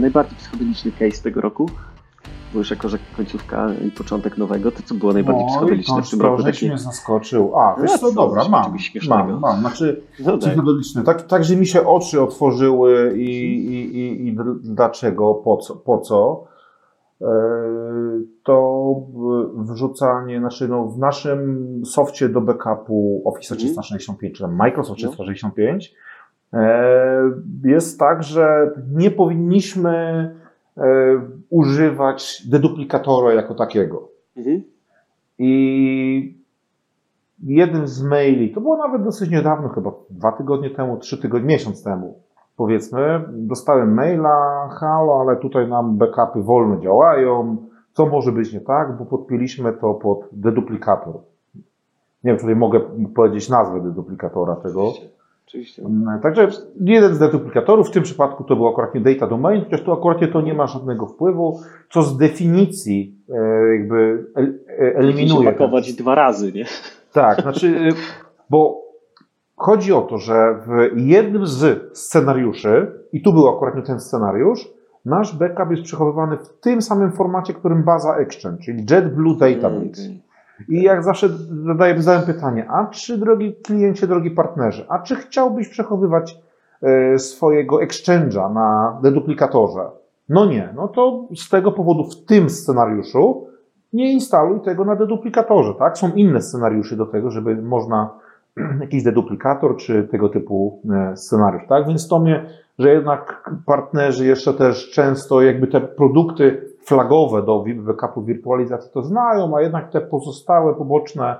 najbardziej psychodeliczny case tego roku? Bo już jako, że końcówka i początek nowego, to co było najbardziej No psychodeliczne to w tym roku? żeś mnie zaskoczył. A, wiesz A, co, co, dobra, mam, mam, mam. Znaczy, No daj. psychodeliczny. Tak, tak, że mi się oczy otworzyły i, i, i, i dl- dlaczego, po co, po co. E, To w- wrzucanie, znaczy no, w naszym softie do backupu Office Mhm. 365, czy tam Microsoft No. 365, e, jest tak, że nie powinniśmy e, używać deduplikatora jako takiego. Mhm. I jeden z maili, to było nawet dosyć niedawno, chyba dwa tygodnie temu, trzy tygodnie, miesiąc temu, powiedzmy, dostałem maila, halo, ale tutaj nam backupy wolno działają, co może być nie tak, bo podpięliśmy to pod deduplikator. Nie wiem, czy tutaj mogę powiedzieć nazwę deduplikatora tego. Oczywiście. Oczywiście. Mm, Także jeden z deduplikatorów, w tym przypadku to był akurat nie data domain, chociaż tu akurat to nie ma żadnego wpływu, co z definicji e, jakby el- e, eliminuje. ten- pakować dwa razy, nie? tak, znaczy, y, bo chodzi o to, że w jednym z scenariuszy, i tu był akurat nie ten scenariusz, nasz backup jest przechowywany w tym samym formacie, którym baza Exchange, czyli JetBlue Database. I jak zawsze zadaję, zadałem pytanie, a czy drogi kliencie, drogi partnerze, a czy chciałbyś przechowywać e, swojego exchange'a na deduplikatorze? No nie, no to z tego powodu w tym scenariuszu nie instaluj tego na deduplikatorze, tak? Są inne scenariusze do tego, żeby można jakiś deduplikator czy tego typu e, scenariusz, tak? Więc to mnie, że jednak partnerzy jeszcze też często jakby te produkty flagowe do backupu wirtualizacji to znają, a jednak te pozostałe, poboczne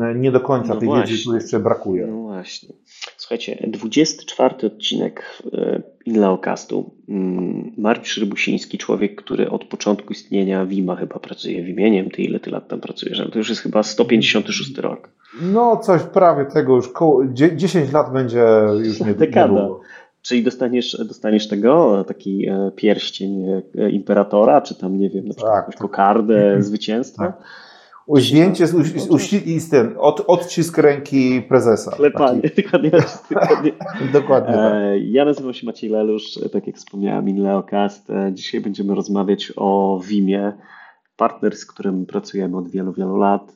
e, nie do końca No tej wiedzy właśnie. tu jeszcze brakuje. No właśnie. Słuchajcie, 24 odcinek e, Inlaocastu. Mm, Mariusz Rybusiński, człowiek, który od początku istnienia Wima chyba pracuje w imieniem. Ty ile ty lat tam pracujesz? Ale To już jest chyba 156 rok. No coś prawie tego już, koło, dzie- 10 lat będzie już nie, Dekada. niedługo. Czyli dostaniesz, dostaniesz tego, taki e, pierścień e, imperatora, czy tam, nie wiem, na przykład Tak. jakąś kokardę zwycięstwa. Tak. Uźnięcie, z, i z ten, od, odcisk ręki prezesa. Klepanie, dokładnie. dokładnie. Dokładnie tak. E, Ja nazywam się Maciej Lelusz, e, tak jak wspomniałem, InLeoCast. E, Dzisiaj będziemy rozmawiać o Vimie, partner, z którym pracujemy od wielu, wielu lat.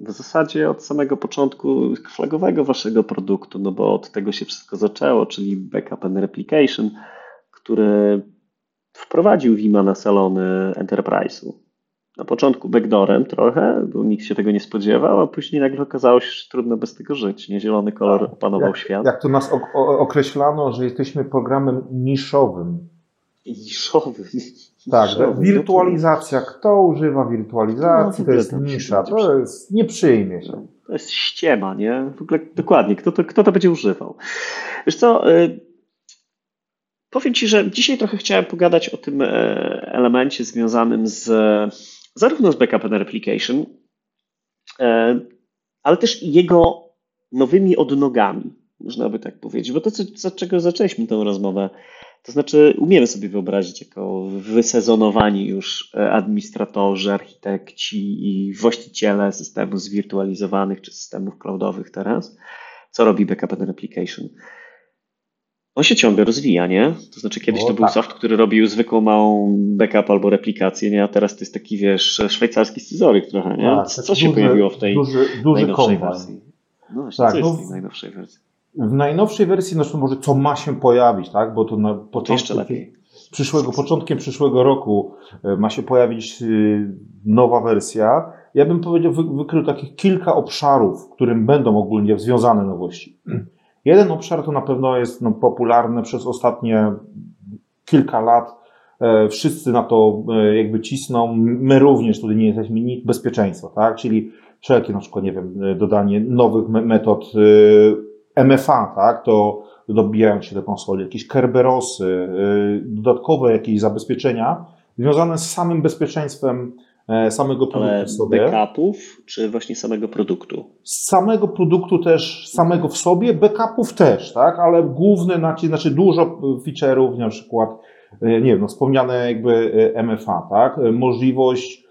W zasadzie od samego początku flagowego waszego produktu, no bo od tego się wszystko zaczęło, czyli Backup and Replication, który wprowadził Vima na salony Enterprise'u. Na początku backdoorem trochę, bo nikt się tego nie spodziewał, a później nagle okazało się, że trudno bez tego żyć. Nie zielony kolor opanował Jak, świat. jak to nas określano, że jesteśmy programem niszowym. Niszowy. Tak, wirtualizacja. Kto używa wirtualizacji, No, to jest nisza. To jest, nie przyjmie się. To jest ściema, nie? W ogóle dokładnie, kto to, kto to będzie używał? Wiesz co, y, powiem Ci, że dzisiaj trochę chciałem pogadać o tym e, elemencie związanym z zarówno z backup and replication, e, ale też jego nowymi odnogami, można by tak powiedzieć. Bo to, co, czego zaczęliśmy tę rozmowę, to znaczy umiemy sobie wyobrazić jako wysezonowani już e, administratorzy, architekci i właściciele systemów zwirtualizowanych czy systemów cloudowych teraz, co robi backup and replication. On się ciągle rozwija, nie? To znaczy kiedyś O, to był tak. soft, który robił zwykłą małą backup albo replikację, nie? A teraz to jest taki, wiesz, szwajcarski scyzoryk trochę, nie? Tak, co się duży- pojawiło w tej duży, duży najnowszej wersji? No właśnie, Tak, co jest no w tej najnowszej wersji? W najnowszej wersji, to może co ma się pojawić, tak? Bo to na początku jeszcze lepiej. przyszłego, początkiem przyszłego roku e, ma się pojawić y, nowa wersja. Ja bym powiedział, wy, wykrył takich kilka obszarów, w którym będą ogólnie związane nowości. Jeden obszar to na pewno jest no, popularny przez ostatnie kilka lat. E, Wszyscy na to e, jakby cisną. My również tutaj nie jesteśmy nic bezpieczeństwa, tak? Czyli wszelkie na przykład, nie wiem, e, dodanie nowych me- metod e, MFA, tak? To dobijają się do konsoli, jakieś Kerberosy, y, dodatkowe jakieś zabezpieczenia związane z samym bezpieczeństwem e, samego produktu Ale sobie. backupów, czy właśnie samego produktu? Samego produktu też, samego w sobie, backupów też, tak? Ale główny nacisk, znaczy dużo feature'ów, na przykład, e, nie wiem, no wspomniane jakby e, MFA, tak? Możliwość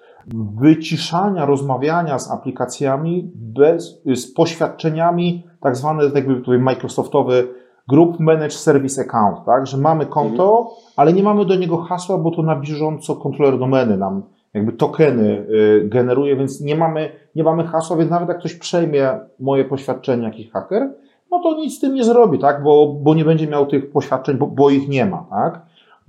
wyciszania, rozmawiania z aplikacjami bez, z poświadczeniami, tak zwane jakby tutaj Microsoftowy Group Manage Service Account, tak? Że mamy konto, mhm. ale nie mamy do niego hasła, bo to na bieżąco kontroler domeny nam jakby tokeny y, generuje, więc nie mamy, nie mamy hasła, więc nawet jak ktoś przejmie moje poświadczenie, jakiś haker, no to nic z tym nie zrobi, tak? Bo, bo nie będzie miał tych poświadczeń, bo, bo ich nie ma, tak?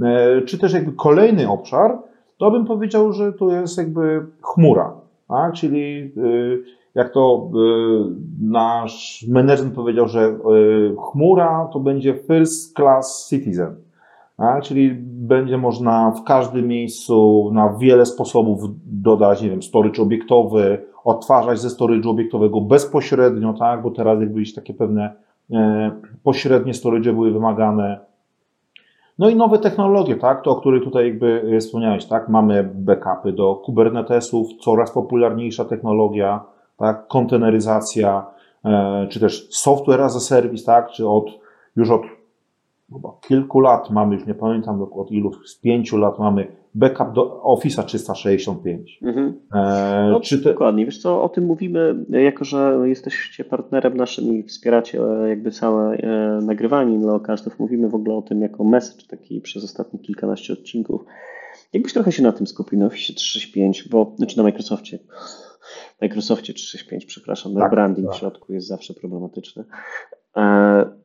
E, czy też jakby kolejny obszar, to bym powiedział, że to jest jakby chmura, tak? Czyli y, jak to y, nasz menedżer powiedział, że chmura to będzie first class citizen. Czyli będzie można w każdym miejscu na wiele sposobów dodać, nie wiem, storage obiektowy, odtwarzać ze storage obiektowego bezpośrednio, tak? bo teraz jakby takie pewne e, pośrednie storage były wymagane. No i nowe technologie, tak? To, o których tutaj jakby wspomniałeś, tak? Mamy backupy do Kubernetesów, coraz popularniejsza technologia, tak? Konteneryzacja, e, czy też software as a service, tak? Czy od, już od chyba kilku lat mamy, już nie pamiętam od ilu, z pięciu lat mamy backup do Office'a 365. Mhm. E, no, czy te... Dokładnie, wiesz co, o tym mówimy, jako że jesteście partnerem naszym i wspieracie e, jakby całe nagrywanie Neocastów, mówimy w ogóle o tym jako message taki przez ostatnie kilkanaście odcinków. Jakbyś trochę się na tym skupił, na Office 365, bo, znaczy na Microsoftie, Microsoftie 365, przepraszam, tak, branding tak. w środku jest zawsze problematyczny. E,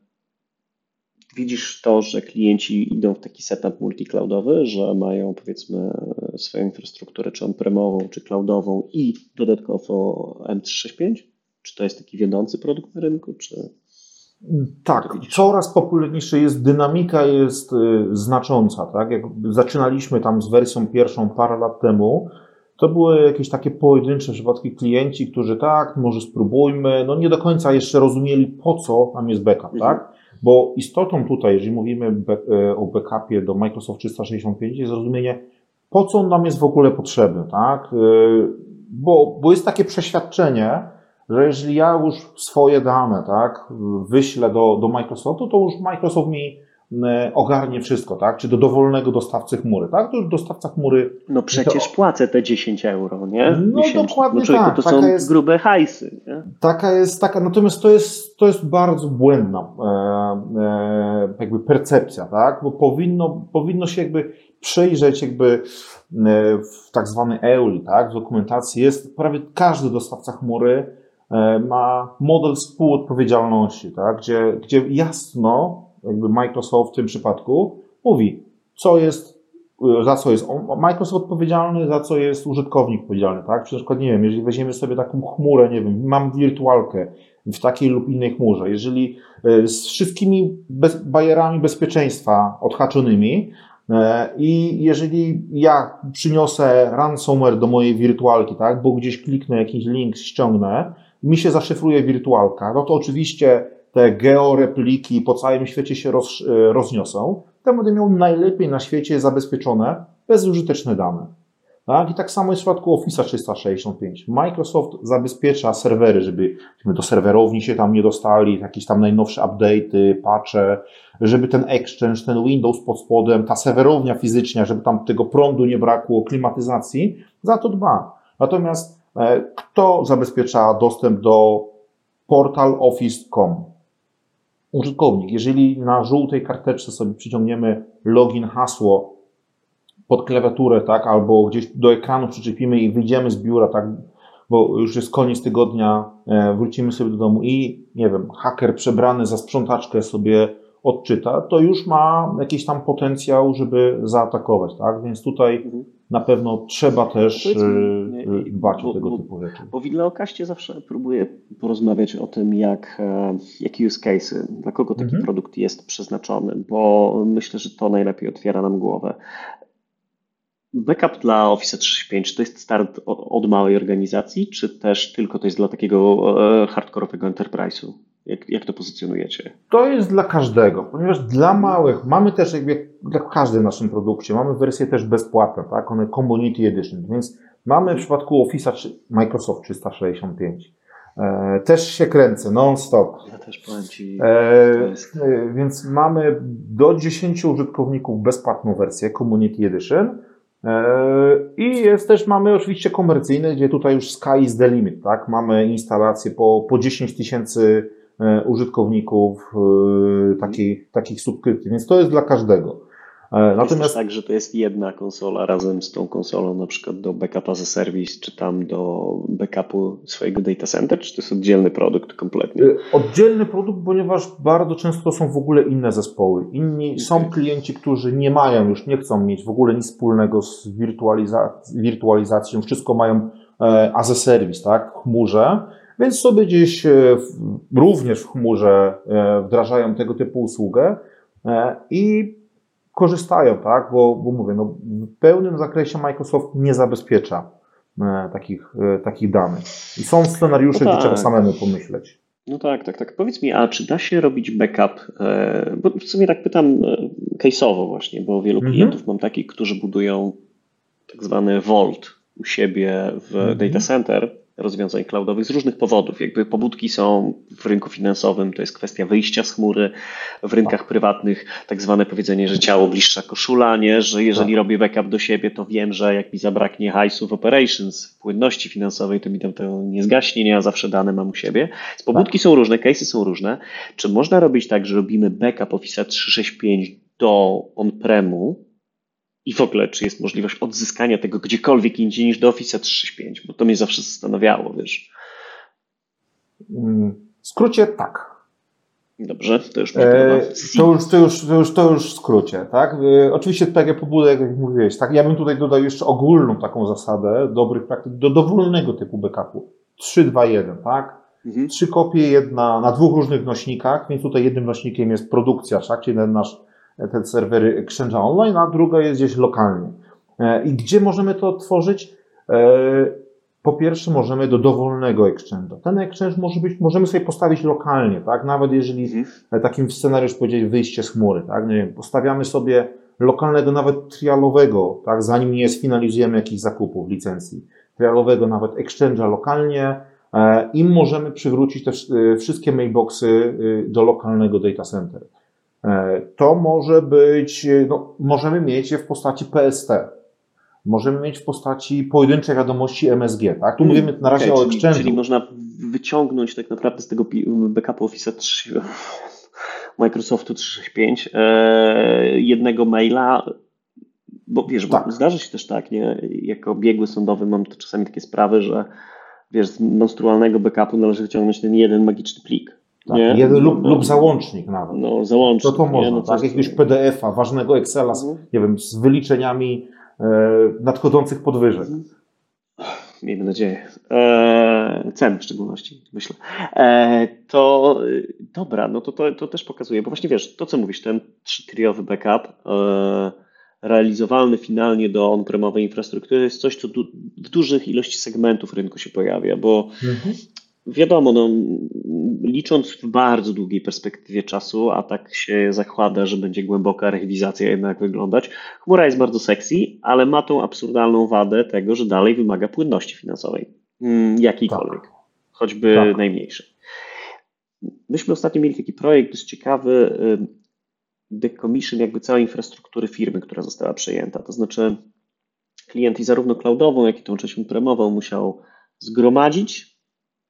widzisz to, że klienci idą w taki setup multicloudowy, że mają powiedzmy swoją infrastrukturę czy on-premową, czy cloudową i dodatkowo M365? Czy to jest taki wiodący produkt na rynku, czy... Tak, coraz popularniejsze jest, dynamika jest y, znacząca, tak? Jak zaczynaliśmy tam z wersją pierwszą parę lat temu, to były jakieś takie pojedyncze przypadki klienci, którzy tak, może spróbujmy, no nie do końca jeszcze rozumieli po co nam jest backup, mhm. tak? Bo istotą tutaj, jeżeli mówimy e, o backupie do Microsoft 365, jest zrozumienie, po co on nam jest w ogóle potrzebny, tak? E, bo, bo jest takie przeświadczenie, że jeżeli ja już swoje dane, tak, wyślę do, do Microsoftu, to już Microsoft mi ogarnie wszystko, tak? Czy do dowolnego dostawcy chmury, tak? To już dostawca chmury. No przecież to... płacę te 10 euro, nie? No dokładnie no, tak. To taka są jest, grube hajsy. Nie? Taka jest, taka, natomiast to jest, to jest bardzo błędna e, e, jakby percepcja, tak? Bo powinno, powinno się jakby przejrzeć jakby e, w tak zwany EUL, tak? W dokumentacji jest prawie każdy dostawca chmury e, ma model współodpowiedzialności, tak? Gdzie, gdzie jasno jakby Microsoft w tym przypadku mówi, co jest, za co jest Microsoft odpowiedzialny, za co jest użytkownik odpowiedzialny, tak? Przykład, nie wiem, jeżeli weźmiemy sobie taką chmurę, nie wiem, mam wirtualkę w takiej lub innej chmurze, jeżeli e, z wszystkimi bez, bajerami bezpieczeństwa odhaczonymi, e, i jeżeli ja przyniosę ransomware do mojej wirtualki, tak, bo gdzieś kliknę jakiś link, ściągnę, mi się zaszyfruje wirtualka, no to oczywiście te georepliki po całym świecie się roz, e, rozniosą, to będę miał najlepiej na świecie zabezpieczone, bezużyteczne dane. Tak? I tak samo jest w przypadku Office 365. Microsoft zabezpiecza serwery, żeby do serwerowni się tam nie dostali, jakieś tam najnowsze update'y, patche, żeby ten exchange, ten Windows pod spodem, ta serwerownia fizyczna, żeby tam tego prądu nie brakło, klimatyzacji, za to dba. Natomiast e, kto zabezpiecza dostęp do portaloffice.com? Użytkownik. Jeżeli na żółtej karteczce sobie przyciągniemy login, hasło pod klawiaturę, tak, albo gdzieś do ekranu przyczepimy i wyjdziemy z biura, tak, bo już jest koniec tygodnia, e, wrócimy sobie do domu i, nie wiem, haker przebrany za sprzątaczkę sobie odczyta, to już ma jakiś tam potencjał, żeby zaatakować, tak? Więc tutaj mhm. Na pewno trzeba też y, y, dbać bo, o tego typu rzeczy. Bo w Wideokaście zawsze próbuję porozmawiać o tym, jak, e, jak use cases, dla kogo taki mhm. produkt jest przeznaczony, bo myślę, że to najlepiej otwiera nam głowę. Backup dla Office 365, czy to jest start od małej organizacji, czy też tylko to jest dla takiego e, hardkorowego enterprise'u? Jak, jak to pozycjonujecie? To jest dla każdego, ponieważ dla małych mamy też, jakby jak w każdym naszym produkcie, mamy wersję też bezpłatną, tak? One Community Edition, więc mamy w przypadku Office'a Microsoft 365. E, też się kręcę non-stop. Ja też powiem Ci. E, jest... E, więc mamy do 10 użytkowników bezpłatną wersję Community Edition. E, I jest też, mamy oczywiście komercyjne, gdzie tutaj już sky is the limit, tak? Mamy instalacje po, po 10 tysięcy użytkowników takiej, takich subskrypcji, więc to jest dla każdego. Natomiast jest tak, że to jest jedna konsola razem z tą konsolą na przykład do backup as a service, czy tam do backupu swojego data center, czy to jest oddzielny produkt kompletnie? Oddzielny produkt, ponieważ bardzo często są w ogóle inne zespoły. Inni okay. są klienci, którzy nie mają już, nie chcą mieć w ogóle nic wspólnego z wirtualiza wirtualizacją, wszystko mają e, as a service, tak, chmurze, więc sobie gdzieś e, również w chmurze e, wdrażają tego typu usługę i korzystają, tak? Bo, bo mówię, no, w pełnym zakresie Microsoft nie zabezpiecza e, takich, e, takich danych. I są scenariusze, no tak. gdzie trzeba samemu pomyśleć. No tak, tak, tak. Powiedz mi, a czy da się robić backup? E, bo w sumie tak pytam e, case'owo właśnie, bo wielu mhm. klientów mam takich, którzy budują tak zwany Vault u siebie w mhm. data center rozwiązań cloudowych z różnych powodów. Jakby pobudki są w rynku finansowym, to jest kwestia wyjścia z chmury, w rynkach tak. prywatnych tak zwane powiedzenie, że ciało bliższa koszula, nie? że jeżeli tak. robię backup do siebie, to wiem, że jak mi zabraknie hajsu w operations, płynności finansowej, to mi tam to nie zgaśnie, nie, ja zawsze dane mam u siebie. Więc pobudki tak. są różne, case'y są różne. Czy można robić tak, że robimy backup Office 365 do on-premu, i w ogóle, czy jest możliwość odzyskania tego gdziekolwiek indziej niż do Office 365, bo to mnie zawsze zastanawiało, wiesz. Mm, w skrócie tak. Dobrze, to już e, to, już, to, już, to, już, to już w skrócie, tak? E, oczywiście takie pobudek, jak mówiłeś, tak? Ja bym tutaj dodał jeszcze ogólną taką zasadę dobrych praktyk do dowolnego typu backupu. 3, 2, 1, tak? Mhm. Trzy kopie, jedna na dwóch różnych nośnikach, więc tutaj jednym nośnikiem jest produkcja, tak? Czyli ten nasz te serwery Exchange Online, a druga jest gdzieś lokalnie. E, I gdzie możemy to tworzyć? E, po pierwsze, możemy do dowolnego Exchange'a. Ten Exchange może być, możemy sobie postawić lokalnie, tak? Nawet jeżeli mhm. takim scenariusz powiedzieć wyjście z chmury, tak? Nie wiem, postawiamy sobie lokalnego, nawet trialowego, tak? Zanim nie sfinalizujemy jakichś zakupów, licencji. Trialowego, nawet Exchange'a lokalnie, e, i możemy przywrócić te wszystkie mailboxy do lokalnego data center. E, to może być, no, możemy mieć je w postaci PST. Możemy mieć w postaci pojedynczej wiadomości MSG, tak? Tu hmm, mówimy na razie okay, o Exchange. Czyli można wyciągnąć tak naprawdę z tego backupu Office 3, Microsoftu 365 e, jednego maila, bo wiesz, tak. bo zdarza się też tak, nie? Jako biegły sądowy mam czasami takie sprawy, że wiesz, z monstrualnego backupu należy wyciągnąć ten jeden magiczny plik. Tak, nie? Jeden lub, no, lub załącznik nawet. No, załącznik. To to można, no, tak? Jakiegoś PDF-a, ważnego Excela, z, mhm. nie wiem, z wyliczeniami e, nadchodzących podwyżek. Mhm. Miejmy nadzieję. E, cen w szczególności, myślę. E, to dobra, no to, to, to też pokazuje, bo właśnie wiesz, to co mówisz, ten trzytriowy backup e, realizowalny finalnie do on-premowej infrastruktury jest coś, co du w dużych ilości segmentów rynku się pojawia, bo mhm wiadomo, no, licząc w bardzo długiej perspektywie czasu, a tak się zakłada, że będzie głęboka rewizacja jednak wyglądać, chmura jest bardzo sexy, ale ma tą absurdalną wadę tego, że dalej wymaga płynności finansowej. Mm, jakiejkolwiek, tak. choćby tak. najmniejszej. Myśmy ostatnio mieli taki projekt dość ciekawy, decommission jakby całej infrastruktury firmy, która została przejęta. To znaczy klient i zarówno cloudową, jak i tą część premową musiał zgromadzić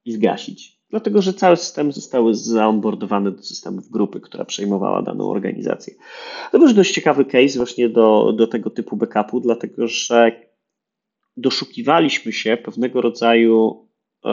i zgasić. Dlatego, że całe systemy zostały zaonboardowane do systemów grupy, która przejmowała daną organizację. To był dość ciekawy case właśnie do, do tego typu backupu, dlatego że doszukiwaliśmy się pewnego rodzaju e,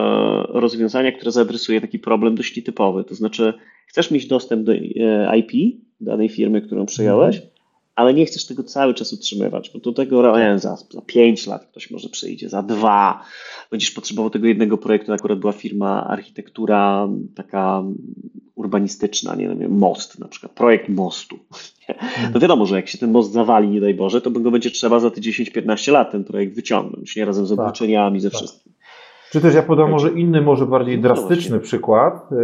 rozwiązania, które zaadresuje taki problem dość nietypowy. To znaczy, chcesz mieć dostęp do e, IP danej firmy, którą przejąłeś, mhm ale nie chcesz tego cały czas utrzymywać, bo do tego nie, za, za 5 lat ktoś może przyjdzie, za dwa będziesz potrzebował tego jednego projektu, akurat była firma architektura taka urbanistyczna, nie wiem, most na przykład, projekt mostu. To wiadomo, że jak się ten most zawali, nie daj Boże, to go będzie trzeba za te 10-15 lat ten projekt wyciągnąć, nie razem z tak. obliczeniami, ze tak. wszystkim. Czy też ja podam może inny, może bardziej no drastyczny przykład. E,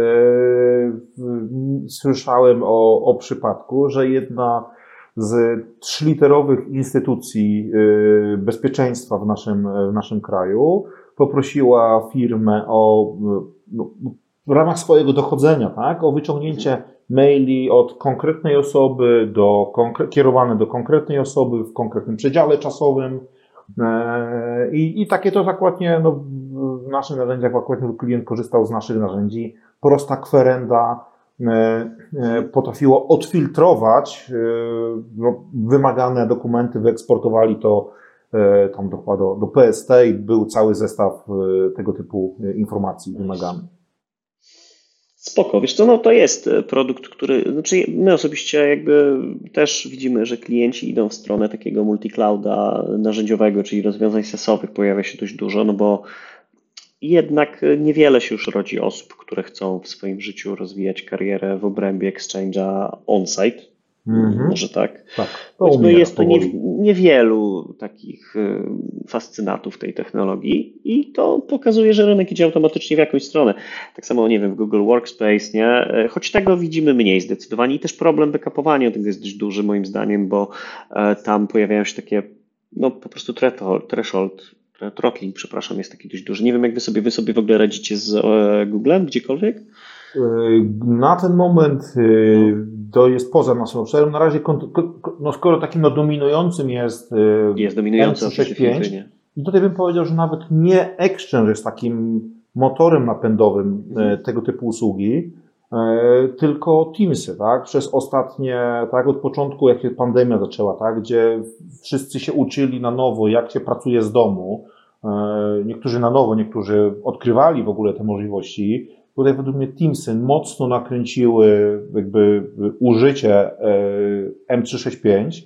słyszałem o, o przypadku, że jedna z trzyliterowych instytucji y, bezpieczeństwa w naszym, w naszym kraju poprosiła firmę o, no, w ramach swojego dochodzenia, tak, o wyciągnięcie maili od konkretnej osoby do, kierowane do konkretnej osoby w konkretnym przedziale czasowym. E, I, i takie to zakładnie, no, w naszych narzędziach akurat klient korzystał z naszych narzędzi, prosta kwerenda potrafiło odfiltrować no, wymagane dokumenty, wyeksportowali to tam do, do, PST i był cały zestaw tego typu informacji wymaganych. Spoko, wiesz co, no to jest e, produkt, który, znaczy my osobiście jakby też widzimy, że klienci idą w stronę takiego multiclouda narzędziowego, czyli rozwiązań sesowych pojawia się dość dużo, no bo jednak niewiele się już rodzi osób, które chcą w swoim życiu rozwijać karierę w obrębie exchange'a on-site, Mhm. Może tak. tak to umiera, jest to nie, niewielu takich y, fascynatów tej technologii i to pokazuje, że rynek idzie automatycznie w jakąś stronę. Tak samo, nie wiem, w Google Workspace, nie? Y, choć tego widzimy mniej zdecydowanie i też problem backupowania tego jest dość duży moim zdaniem, bo e, tam pojawiają się takie, no po prostu threshold, throttling, przepraszam, jest taki dość duży. Nie wiem, jak wy sobie, wy sobie w ogóle radzicie z e, Googlem gdziekolwiek? Y, na ten moment to jest poza naszym obszarem. Na razie, no skoro takim no dominującym jest, jest dominujący MC65, i tutaj bym powiedział, że nawet nie Exchange jest takim motorem napędowym mhm. tego typu usługi, tylko Teamsy, tak? Przez ostatnie, tak, od początku, jak się pandemia zaczęła, tak, gdzie wszyscy się uczyli na nowo, jak się pracuje z domu, niektórzy na nowo, niektórzy odkrywali w ogóle te możliwości, Tutaj według mnie Teamsy mocno nakręciły jakby użycie e, M365.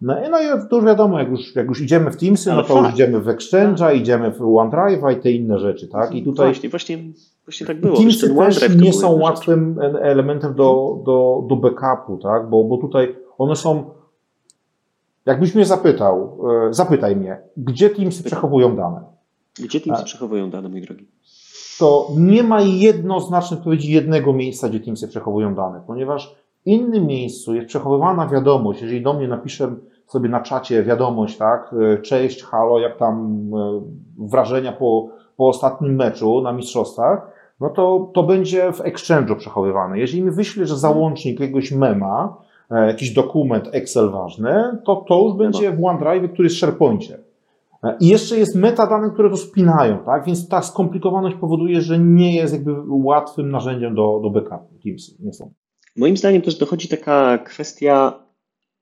No, no i to już wiadomo, jak już, jak już idziemy w Teamsy, no to już idziemy w Exchange'a, idziemy w OneDrive'a i te inne rzeczy, tak? I tutaj właśnie, właśnie, właśnie tak było. Teamsy też nie są łatwym elementem do, do, do backupu, tak? Bo, bo tutaj one są Jakbyś mnie zapytał, e, zapytaj mnie, gdzie Teamsy przechowują dane? Gdzie Teamsy przechowują dane, mój drogi? to nie ma jednoznacznej odpowiedzi jednego miejsca, gdzie Teamsy przechowują dane, ponieważ innym miejscu jest przechowywana wiadomość, jeżeli do mnie napiszę sobie na czacie wiadomość, tak, e, cześć, halo, jak tam e, wrażenia po, po ostatnim meczu na mistrzostwach, no to to będzie w Exchange'u przechowywane. Jeżeli mi wyślesz załącznik jakiegoś mema, e, jakiś dokument Excel ważny, to to już będzie w OneDrive, który jest w SharePointie. I jeszcze jest metadane, które to spinają, tak? Więc ta skomplikowaność powoduje, że nie jest jakby łatwym narzędziem do, do backupu. Teams nie są. Moim zdaniem też dochodzi taka kwestia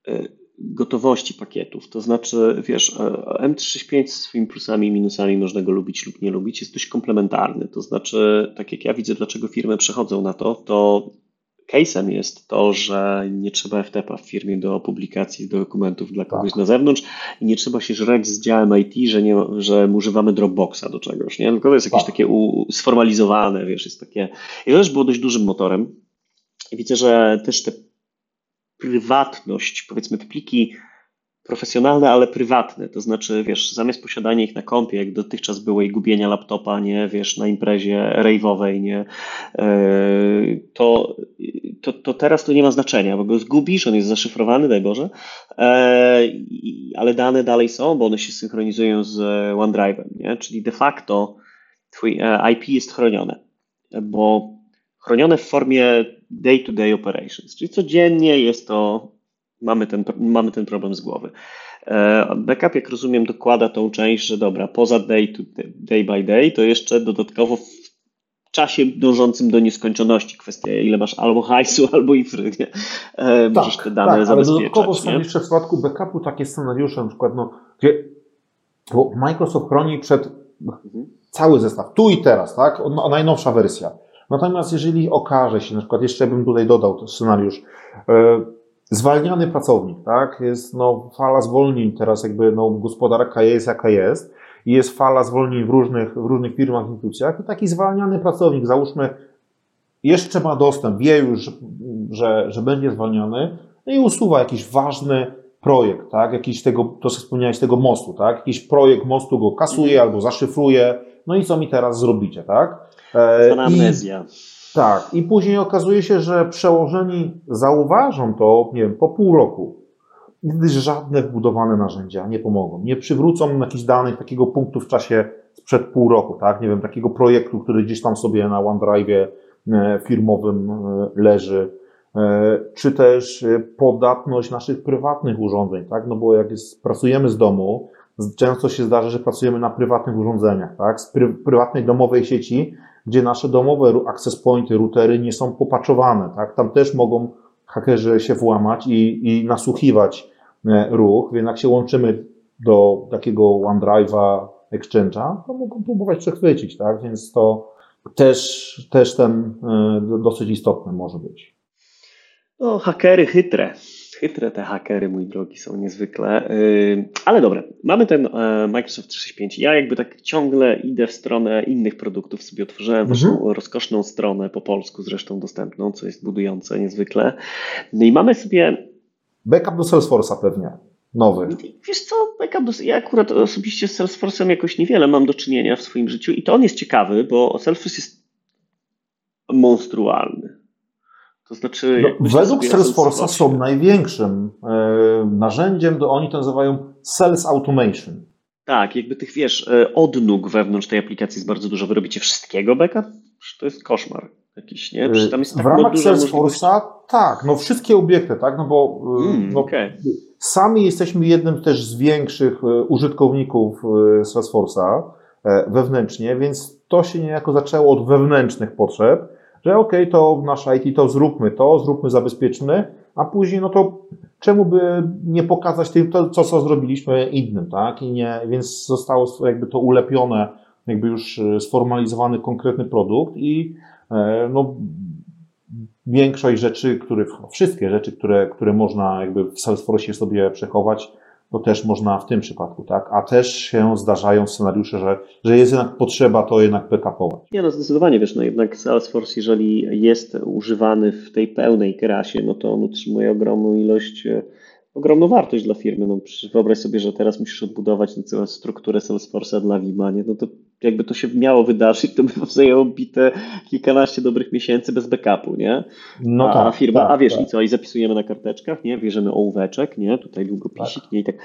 e, gotowości pakietów. To znaczy, wiesz, e, M365 z swoimi plusami i minusami można go lubić lub nie lubić, jest dość komplementarny. To znaczy, tak jak ja widzę, dlaczego firmy przechodzą na to, to case'em jest to, że nie trzeba FTP w firmie do publikacji dokumentów dla kogoś tak. na zewnątrz i nie trzeba się żreć z działem IT, że, nie, że używamy Dropboxa do czegoś, nie? Tylko to jest jakieś tak. takie u, sformalizowane, wiesz, jest takie... I to też było dość dużym motorem. Widzę, że też te prywatność, powiedzmy, te pliki profesjonalne, ale prywatne. To znaczy, wiesz, zamiast posiadania ich na kompie, jak dotychczas było i gubienia laptopa, nie, wiesz, na imprezie rave'owej, nie, e, to, to, to teraz to nie ma znaczenia, bo go zgubisz, on jest zaszyfrowany, daj Boże, e, ale dane dalej są, bo one się synchronizują z OneDrive'em, nie, czyli de facto twój e, IP jest chronione, bo chronione w formie day-to-day -day operations, czyli codziennie jest to mamy ten, mamy ten problem z głowy. E, backup, jak rozumiem, dokłada tą część, że dobra, poza day, to day by day, to jeszcze dodatkowo w czasie dążącym do nieskończoności kwestia, ile masz albo hajsu, albo ifry, nie? E, tak, możesz te dane tak, zabezpieczać. Ale dodatkowo są jeszcze w przypadku backupu takie scenariusze, na przykład, no, gdzie bo Microsoft chroni przed mhm. cały zestaw, tu i teraz, tak? O, najnowsza wersja. Natomiast jeżeli okaże się, na przykład jeszcze bym tutaj dodał ten scenariusz, yy, zwalniany pracownik, tak? Jest no, fala zwolnień, teraz jakby no, gospodarka jest jaka jest i jest fala zwolnień w różnych, w różnych firmach, instytucjach i taki zwalniany pracownik, załóżmy, jeszcze ma dostęp, wie już, że, że będzie zwalniany no i usuwa jakiś ważny projekt, tak? Jakiś tego, to co wspomniałeś, tego mostu, tak? Jakiś projekt mostu go kasuje albo zaszyfruje, no i co mi teraz zrobicie, tak? E, amnezja. I, tak, i później okazuje się, że przełożeni zauważą to, nie wiem, po pół roku, gdyż żadne wbudowane narzędzia nie pomogą. Nie przywrócą jakichś danych takiego punktu w czasie sprzed pół roku, tak? Nie wiem, takiego projektu, który gdzieś tam sobie na OneDrive e, firmowym e, leży, czy też podatność naszych prywatnych urządzeń, tak? No bo jak jest, pracujemy z domu, często się zdarza, że pracujemy na prywatnych urządzeniach, tak? Z pry, prywatnej domowej sieci gdzie nasze domowe access pointy, routery nie są popaczowane, tak? Tam też mogą hakerzy się włamać i, i nasłuchiwać e, ruch, więc jak się łączymy do takiego OneDrive'a, Exchange'a, to mogą próbować przechwycić, tak? Więc to też, też ten e, dosyć istotne może być. No, hakery chytre. Chytre te hakery, mój drogi, są niezwykle. Ale dobra, mamy ten e, Microsoft 365. Ja jakby tak ciągle idę w stronę innych produktów. Sobie otworzyłem mhm. rozkoszną stronę po polsku, zresztą dostępną, co jest budujące niezwykle. No i mamy sobie. Backup do Salesforce'a pewnie. Nowy. Wiesz co, backup do, ja akurat osobiście z Salesforce'em jakoś niewiele mam do czynienia w swoim życiu i to on jest ciekawy, bo Salesforce jest monstrualny. To znaczy. No, według Salesforce'a są największym e, narzędziem, to oni to nazywają Sales Automation. Tak, jakby tych wiesz, e, odnóg wewnątrz tej aplikacji jest bardzo dużo. Wy robicie wszystkiego backup? To jest koszmar jakiś, nie? Przecież tam jest tak w ramach Salesforce'a tak, no wszystkie obiekty, tak, no bo e, mm, no, okay. sami jesteśmy jednym też z większych użytkowników Salesforce'a wewnętrznie, więc to się niejako zaczęło od wewnętrznych potrzeb że ok, to nasz IT to zróbmy to, zróbmy, zabezpieczmy, a później no to czemu by nie pokazać tym, to, co, co zrobiliśmy innym, tak? I nie, więc zostało jakby to ulepione, jakby już e, sformalizowany konkretny produkt i e, no, większość rzeczy, które, wszystkie rzeczy, które, które można jakby w Salesforce sobie przechować, to też można w tym przypadku, tak? A też się zdarzają scenariusze, że, że jest jednak potrzeba to jednak backupować. Nie, no zdecydowanie, wiesz, no jednak Salesforce, jeżeli jest używany w tej pełnej krasie, no to on utrzymuje ogromną ilość e, ogromną wartość dla firmy. No, wyobraź sobie, że teraz musisz odbudować całą strukturę Salesforce'a dla Vima, nie? no to jakby to się miało wydarzyć, to by zajęło bite kilkanaście dobrych miesięcy bez backupu, nie? No a, tak, firma, tak, a wiesz, tak. i co, i zapisujemy na karteczkach, nie? Bierzemy ołóweczek, nie? Tutaj długopisik, tak. nie? I tak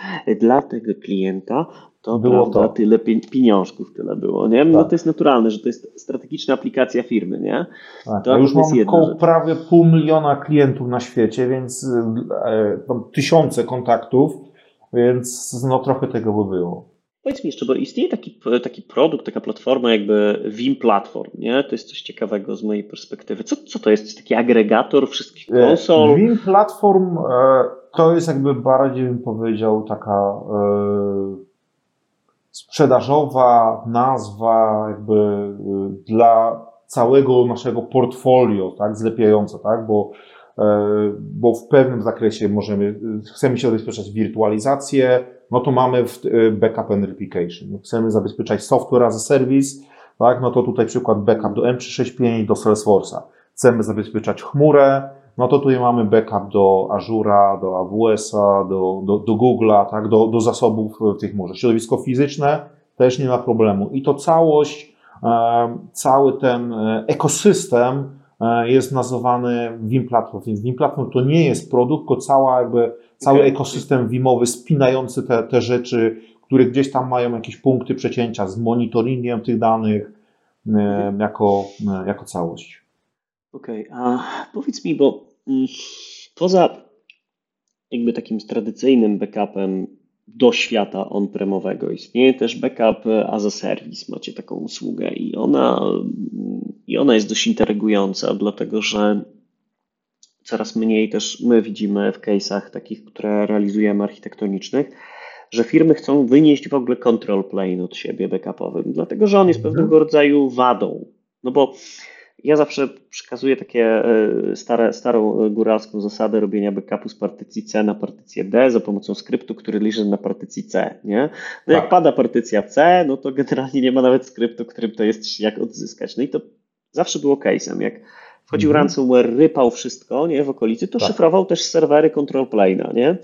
dla tego klienta to było prawda, to. tyle pieniążków tyle było, nie? No tak. to jest naturalne, że to jest strategiczna aplikacja firmy, nie? Tak. To, już mam około prawie pół miliona klientów na świecie, więc e, tysiące kontaktów, więc no trochę tego by było. Powiedz mi jeszcze, bo istnieje taki, taki produkt, taka platforma jakby Vim Platform, nie? To jest coś ciekawego z mojej perspektywy. Co, co to jest? To jest taki agregator wszystkich e, konsol? Vim Platform e, to jest jakby bardziej bym powiedział taka sprzedażowa nazwa jakby dla całego naszego portfolio, tak, zlepiająca, tak, bo, e, bo w pewnym zakresie możemy, chcemy się zabezpieczać wirtualizację, no to mamy w y, backup and replication. Chcemy zabezpieczać software as a service, tak, no to tutaj przykład backup do M365, do Salesforce'a. Chcemy zabezpieczać chmurę, no to tutaj mamy backup do Azura, do AWS-a, do, do, do Google'a, tak, do, do zasobów tych może. Środowisko fizyczne też nie ma problemu. I to całość, e, cały ten e, ekosystem e, jest nazywany Vim Platform. Więc Vim Platform to nie jest produkt, tylko cała jakby, cały okay. ekosystem Vimowy spinający te, te rzeczy, które gdzieś tam mają jakieś punkty przecięcia z monitoringiem tych danych jako, jako całość. Okej, okay, a powiedz mi, bo mm, poza jakby takim tradycyjnym backupem do świata on-premowego istnieje też backup as a service. Macie taką usługę i ona, i ona jest dość interagująca, dlatego że coraz mniej też my widzimy w case'ach takich, które realizujemy architektonicznych, że firmy chcą wynieść w ogóle control plane od siebie backupowym, dlatego że on jest mhm. pewnego rodzaju wadą. No bo ja zawsze przekazuję takie e, stare, starą góralską zasadę robienia backupu z partycji C na partycję D za pomocą skryptu, który liczy na partycji C. Nie? No jak tak. pada partycja C, no to generalnie nie ma nawet skryptu, którym to jest jak odzyskać. No i to zawsze było case'em. Jak wchodził mhm. ransomware, rypał wszystko nie, w okolicy, to tak. szyfrował też serwery control plane'a, nie?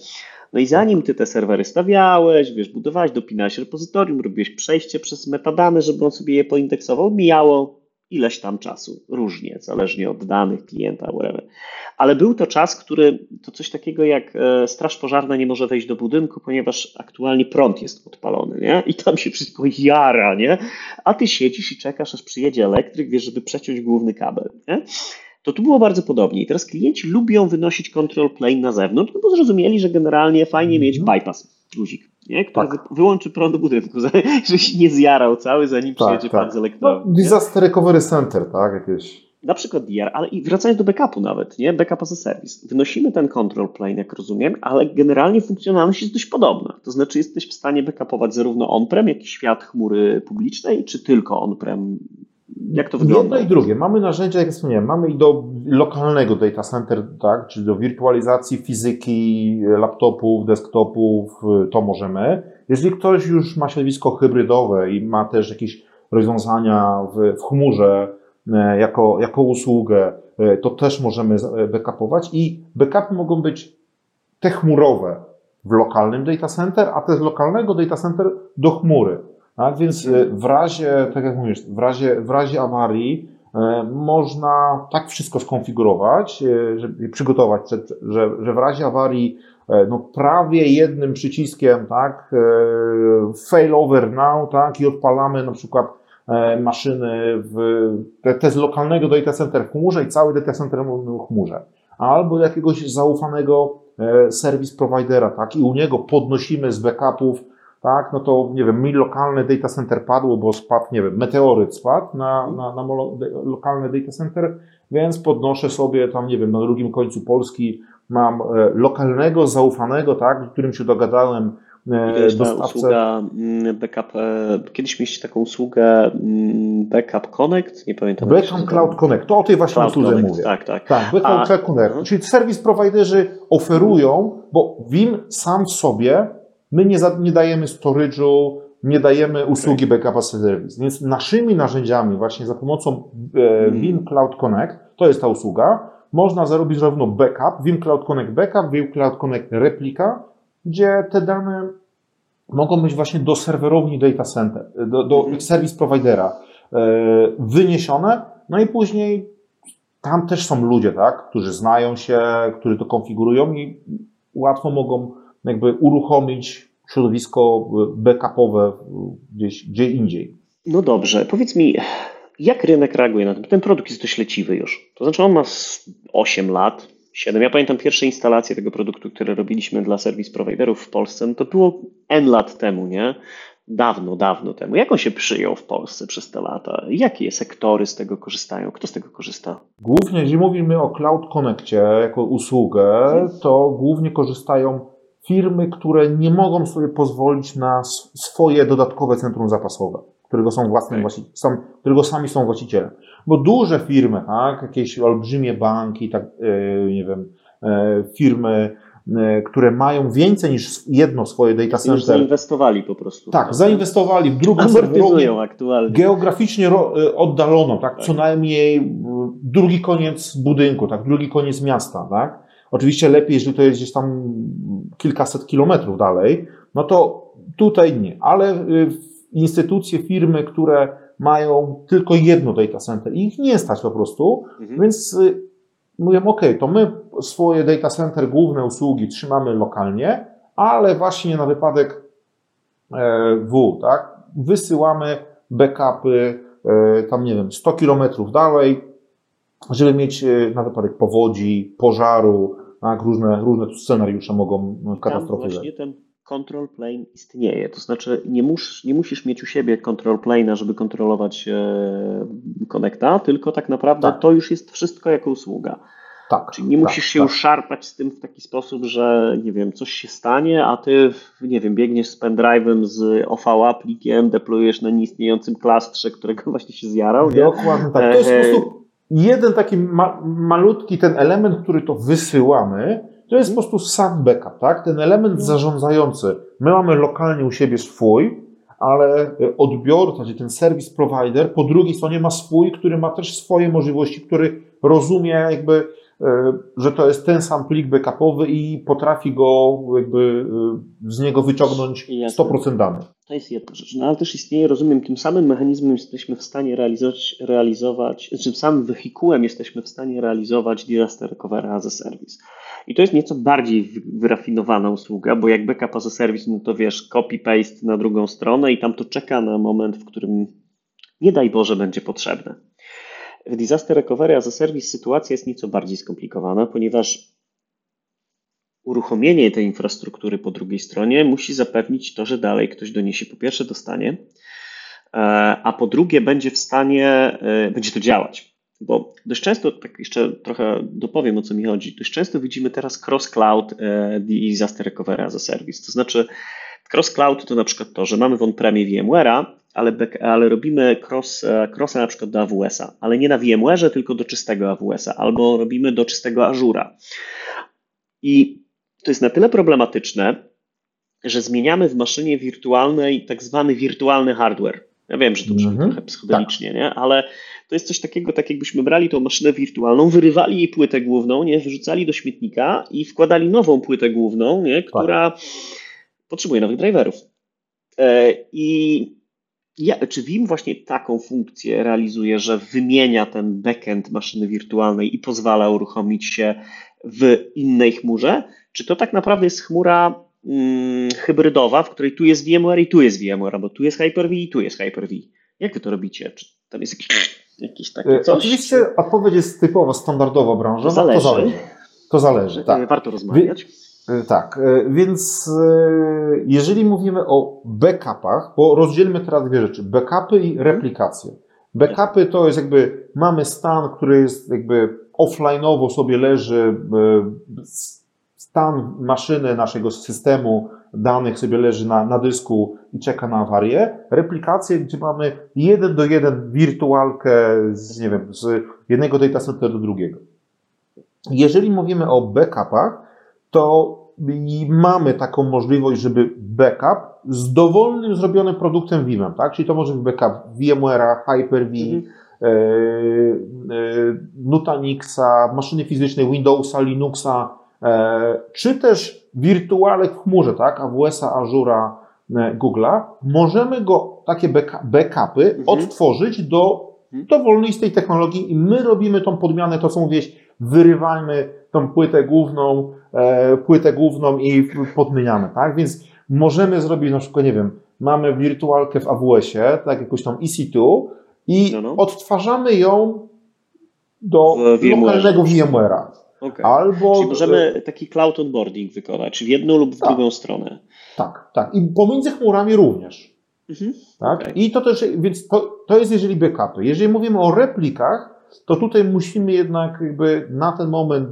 No i zanim ty te serwery stawiałeś, wiesz, budowałeś, dopinałeś repozytorium, robiłeś przejście przez metadane, żeby on sobie je poindeksował, mijało ileś tam czasu, różnie, zależnie od danych klienta, whatever. Ale był to czas, który to coś takiego jak e, straż pożarna nie może wejść do budynku, ponieważ aktualnie prąd jest odpalony, nie? I tam się wszystko jara, nie? A ty siedzisz i czekasz, aż przyjedzie elektryk, wiesz, żeby przeciąć główny kabel, nie? To tu było bardzo podobnie. I teraz klienci lubią wynosić control plane na zewnątrz, no bo zrozumieli, że generalnie fajnie mieć mhm. bypass, guzik. Nie? który tak. wyłączy prąd budynku, żebyś nie zjarał cały, zanim tak, przyjedzie tak. pan z elektrowni. No, disaster Recovery Center, tak? Jakieś na przykład DR, ale i wracając do backupu nawet, nie? Backup as a service. Wynosimy ten control plane, jak rozumiem, ale generalnie funkcjonalność jest dość podobna. To znaczy jesteś w stanie backupować zarówno on-prem, jak i świat chmury publicznej, czy tylko on-prem? Jak to wygląda? Jedno i drugie. Mamy narzędzia, jak wspomniałem, mamy i do lokalnego data center, tak? czyli do wirtualizacji fizyki laptopów, desktopów, to możemy. Jeżeli ktoś już ma środowisko hybrydowe i ma też jakieś rozwiązania w, w chmurze, E, jako, jako usługę, e, to też możemy e, backupować i backupy mogą być te chmurowe w lokalnym data center, a te z lokalnego data center do chmury. Tak? Więc w razie, tak jak mówisz, w razie, w razie awarii można tak wszystko skonfigurować, żeby przygotować, że, że w razie awarii no prawie jednym przyciskiem, tak, fail over now, tak, i odpalamy na przykład E, maszyny w, te, te z lokalnego data center w chmurze i cały data center w chmurze. Albo jakiegoś zaufanego e, serwis providera, tak, i u niego podnosimy z backupów, tak, no to nie wiem, mi lokalne data center padło, bo spadł, nie wiem, meteoryt spadł na, na, na lokalne data center, więc podnoszę sobie tam, nie wiem, na drugim końcu Polski mam e, lokalnego, zaufanego, tak, z którym się dogadałem, jest ta usługa mm, backup, e, kiedyś mieliście taką usługę mm, Backup Connect, nie pamiętam. Backup Cloud Connect, to o tej właśnie usłudze mówię. Tak, tak. Tak, Backup A, Cloud Connect, uh-huh. czyli serwis providerzy oferują, bo Vim sam w sobie, my nie, za, nie dajemy storage'u, nie dajemy usługi okay. backup as a service, więc naszymi narzędziami właśnie za pomocą e, Vim hmm. Cloud Connect, to jest ta usługa, można zarobić zarówno backup, Vim Cloud Connect Backup, Vim Cloud Connect Replika, gdzie te dane mogą być właśnie do serwerowni data center, do, do mhm. service providera e, wyniesione, no i później tam też są ludzie, tak, którzy znają się, którzy to konfigurują i łatwo mogą jakby uruchomić środowisko backupowe gdzieś, gdzie indziej. No dobrze, powiedz mi, jak rynek reaguje na to? Ten produkt jest dość leciwy już. To znaczy on ma 8 lat, 7. Ja pamiętam pierwsze instalacje tego produktu, które robiliśmy dla serwis providerów w Polsce, no to było N lat temu, nie? Dawno, dawno temu. Jak on się przyjął w Polsce przez te lata? Jakie sektory z tego korzystają? Kto z tego korzysta? Głównie, jeżeli mówimy o Cloud Connectie jako usługę, to głównie korzystają firmy, które nie mogą sobie pozwolić na swoje dodatkowe centrum zapasowe, którego są własnym okay. są, którego sami są właścicielem. Bo duże firmy, tak, jakieś olbrzymie banki, tak, e, nie wiem, e, firmy, e, które mają więcej niż jedno swoje data center. Już zainwestowali po prostu. Tak, zainwestowali w drugą serwerownię aktualnie. geograficznie oddaloną, tak, co tak. najmniej drugi koniec budynku, tak, drugi koniec miasta, tak. Oczywiście lepiej, jeżeli to jest gdzieś tam kilkaset kilometrów dalej, no to tutaj nie, ale instytucje, firmy, które mają tylko jedno data center i ich nie stać po prostu, mhm. więc y, mówię, ok, to my swoje data center, główne usługi trzymamy lokalnie, ale właśnie na wypadek e, W, tak, wysyłamy backupy e, tam, nie wiem, 100 kilometrów dalej, żeby mieć e, na wypadek powodzi, pożaru, tak, różne, różne scenariusze mogą katastrofy. Właśnie ten control plane istnieje. To znaczy nie, mus, nie musisz mieć u siebie control plane'a, żeby kontrolować e, tylko tak naprawdę tak. to już jest wszystko jako usługa. Tak, Czyli nie musisz tak, się tak. już szarpać z tym w taki sposób, że nie wiem, coś się stanie, a ty, nie wiem, biegniesz z pendrive'em z OVA plikiem, deployujesz na nieistniejącym klastrze, którego właśnie się zjarał. Dokładnie tak. To jest po e, jeden taki ma malutki ten element, który to wysyłamy, to jest po prostu sam backup, tak? Ten element no. zarządzający. My mamy lokalnie u siebie swój, ale odbiorca, czyli ten service provider, po drugiej stronie ma swój, który ma też swoje możliwości, który rozumie jakby, e, że to jest ten sam plik backupowy i potrafi go jakby e, z niego wyciągnąć 100% danych. To jest jedna rzecz. No ale też istnieje, rozumiem, tym samym mechanizmem jesteśmy w stanie realizować, realizować tym samym wehikułem jesteśmy w stanie realizować disaster recovery as a service. I to jest nieco bardziej wyrafinowana usługa, bo jak backup as a service, no to wiesz, copy-paste na drugą stronę i tam to czeka na moment, w którym nie daj Boże będzie potrzebne. W Disaster Recovery as a Service sytuacja jest nieco bardziej skomplikowana, ponieważ uruchomienie tej infrastruktury po drugiej stronie musi zapewnić to, że dalej ktoś do niej się po pierwsze dostanie, e, a po drugie będzie w stanie, e, będzie to działać. Bo dość często, tak jeszcze trochę dopowiem o co mi chodzi, dość często widzimy teraz cross-cloud disaster recovery as a service. To znaczy, cross-cloud to na przykład to, że mamy w on-premie VMware'a, ale, ale robimy cross, crossa na przykład do AWS-a, ale nie na VMware'ze, tylko do czystego AWS-a, albo robimy do czystego Azure'a. I to jest na tyle problematyczne, że zmieniamy w maszynie wirtualnej tak zwany wirtualny hardware. Ja wiem, że to brzmi -hmm. trochę psychodelicznie, tak. nie? ale to jest coś takiego, tak jakbyśmy brali tą maszynę wirtualną, wyrywali jej płytę główną, nie? wyrzucali do śmietnika i wkładali nową płytę główną, nie? która tak. potrzebuje nowych driverów. E, I ja, czy Vim właśnie taką funkcję realizuje, że wymienia ten backend maszyny wirtualnej i pozwala uruchomić się w innej chmurze? Czy to tak naprawdę jest chmura hmm, hybrydowa, w której tu jest VMware i tu jest VMware, bo tu jest Hyper-V i tu jest Hyper-V? Jak wy to robicie? Czy tam jest jakiś, jakiś taki e, coś? Oczywiście odpowiedź jest typowo standardowa branżowa. To zależy. To zależy. To zależy tak. Warto rozmawiać. E, tak, e, więc jeżeli mówimy o backupach, bo rozdzielmy teraz dwie rzeczy, backupy i replikacje. Backupy to jest jakby, mamy stan, który jest jakby offline'owo sobie leży, stan maszyny naszego systemu danych sobie leży na, na dysku i czeka na awarię. Replikacje, gdzie mamy jeden do jeden wirtualkę z, nie wiem, z jednego data center do drugiego. Jeżeli mówimy o backupach, to mamy taką możliwość, żeby backup z dowolnym zrobionym produktem Vimem, tak? Czyli to może być backup VMware'a, Hyper-V, mhm. e, e, Nutanixa, maszyny fizycznej Windowsa, Linuxa, e, czy też wirtualek w chmurze, tak? AWS-a, Azure'a, Google'a. Możemy go, takie backupy, mhm. odtworzyć do mhm. dowolnej z tej technologii i my robimy tą podmianę, to co mówiłeś, wyrywajmy tą płytę główną, e, płytę główną i podmieniamy, tak? Więc możemy zrobić na przykład, nie wiem, mamy wirtualkę w AWS-ie, tak jakąś tam EC2 i no, no. odtwarzamy ją do lokalnego VMware'a. Okay. Albo... Czyli możemy taki cloud onboarding wykonać w jedną lub w tak. drugą stronę. Tak, tak. I pomiędzy chmurami również. Mhm. Tak? Okay. I to też, więc to, to jest jeżeli backupy. Jeżeli mówimy o replikach, to tutaj musimy jednak jakby na ten moment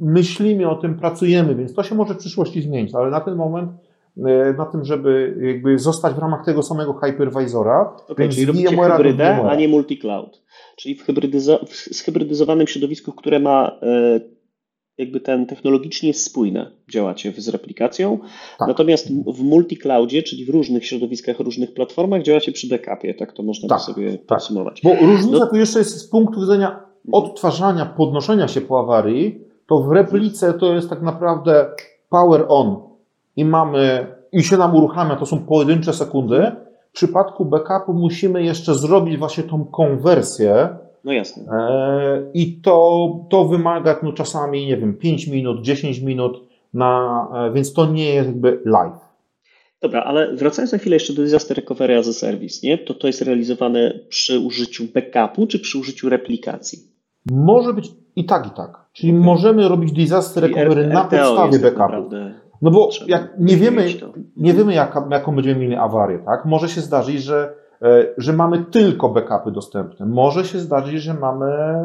myślimy o tym, pracujemy, więc to się może w przyszłości zmienić, ale na ten moment e, na tym, żeby jakby zostać w ramach tego samego hypervisora. Okay, czyli robicie hybrydę, a nie multi-cloud. Czyli w, hybrydyzo- w zhybrydyzowanym środowisku, które ma e, jakby ten technologicznie spójne działacie z replikacją. Tak. Natomiast w multi-cloudzie, czyli w różnych środowiskach, różnych platformach działacie przy backupie, tak to można tak, sobie tak. podsumować. Bo różnica no, tu jeszcze jest z punktu widzenia odtwarzania, podnoszenia się po awarii, to w replice to jest tak naprawdę power on i mamy, i się nam uruchamia, to są pojedyncze sekundy. W przypadku backupu musimy jeszcze zrobić właśnie tą konwersję, no jasne. E, I to, to wymaga no, czasami, nie wiem, 5 minut, 10 minut, na, e, więc to nie jest jakby live. Dobra, ale wracając na chwilę jeszcze do Disaster Recovery as a Service, nie? to to jest realizowane przy użyciu backupu czy przy użyciu replikacji? Może być i tak, i tak. Czyli okay. możemy robić Disaster Recovery na podstawie tak backupu. No bo jak nie wiemy, nie wiemy jaka, jaką będziemy mieli awarię, tak? Może się zdarzyć, że że mamy tylko backupy dostępne. Może się zdarzyć, że mamy e,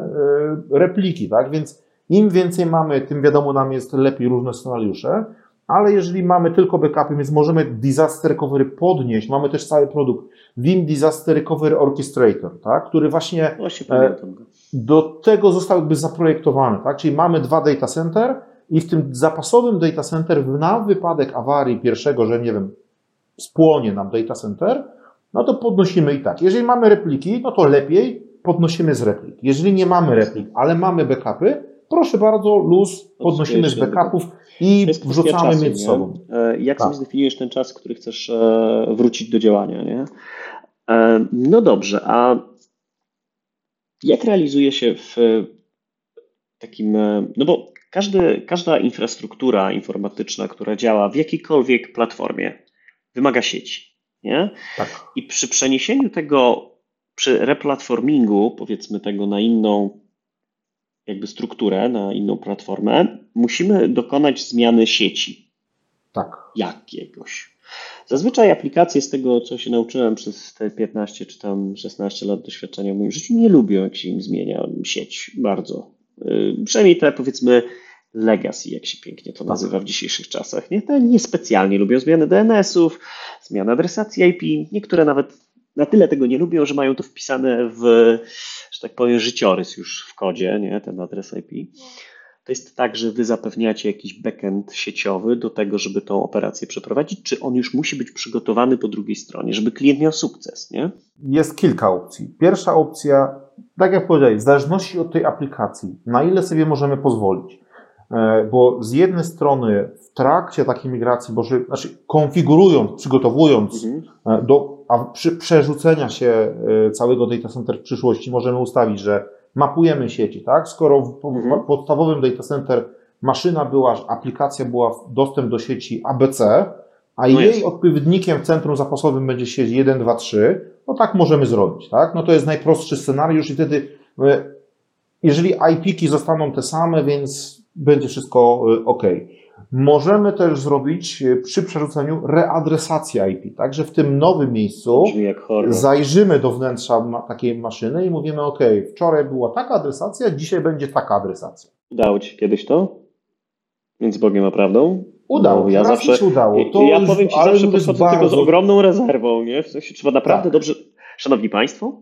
repliki, tak? Więc im więcej mamy, tym wiadomo nam jest lepiej różne scenariusze, ale jeżeli mamy tylko backupy, więc możemy disaster recovery podnieść, mamy też cały produkt Vim Disaster Recovery Orchestrator, tak? który właśnie, właśnie e, do tego został jakby zaprojektowany, tak? Czyli mamy dwa data center i w tym zapasowym data center na wypadek awarii pierwszego, że nie wiem, spłonie nam data center, no to podnosimy i tak. Jeżeli mamy repliki, no to lepiej podnosimy z replik. Jeżeli nie mamy replik, ale mamy backupy, proszę bardzo, luz, podnosimy z backupów i wrzucamy czasu, między sobą. E, jak tak. sobie zdefiniujesz ten czas, który chcesz e, wrócić do działania? Nie? E, no dobrze, a jak realizuje się w takim, no bo każdy, każda infrastruktura informatyczna, która działa w jakiejkolwiek platformie, wymaga sieci. Nie? Tak. I przy przeniesieniu tego, przy replatformingu, powiedzmy tego na inną jakby strukturę na inną platformę, musimy dokonać zmiany sieci. Tak. Jakiegoś. Zazwyczaj aplikacje z tego, co się nauczyłem przez te 15 czy tam 16 lat doświadczenia w moim życiu, nie lubią, jak się im zmienia sieć bardzo. Yy, przynajmniej te powiedzmy legacy, jak się pięknie to tak. nazywa w dzisiejszych czasach. Nie, te niespecjalnie lubią zmiany DNS-ów, zmiany adresacji IP. Niektóre nawet na tyle tego nie lubią, że mają to wpisane w, że tak powiem, życiorys już w kodzie, nie, ten adres IP. To jest tak, że wy zapewniacie jakiś backend sieciowy do tego, żeby tą operację przeprowadzić, czy on już musi być przygotowany po drugiej stronie, żeby klient miał sukces, nie? Jest kilka opcji. Pierwsza opcja, tak jak powiedziałeś, w zależności od tej aplikacji, na ile sobie możemy pozwolić. E, bo z jednej strony w trakcie takiej migracji, bo znaczy konfigurując, przygotowując mhm. E, do a przy przerzucenia się e, całego data center w przyszłości możemy ustawić, że mapujemy sieci, tak? Skoro w mhm. podstawowym data center maszyna była, aplikacja była dostęp do sieci ABC, a no jej odpowiednikiem w centrum zapasowym będzie sieć 1, 2, 3, no tak możemy zrobić, tak? No to jest najprostszy scenariusz i wtedy, jeżeli IP-ki zostaną te same, więc będzie wszystko y, ok. Możemy też zrobić y, przy przerzuceniu readresację IP, także w tym nowym miejscu zajrzymy do wnętrza takiej maszyny i mówimy ok, wczoraj była taka adresacja, dzisiaj będzie taka adresacja. Udało Ci kiedyś to? Między Bogiem a prawdą? Udało, no, ja zawsze się udało. To ja już, powiem Ci, zawsze podchodzę bardzo... tego z ogromną rezerwą, nie? W sensie trzeba naprawdę tak. dobrze... Szanowni Państwo,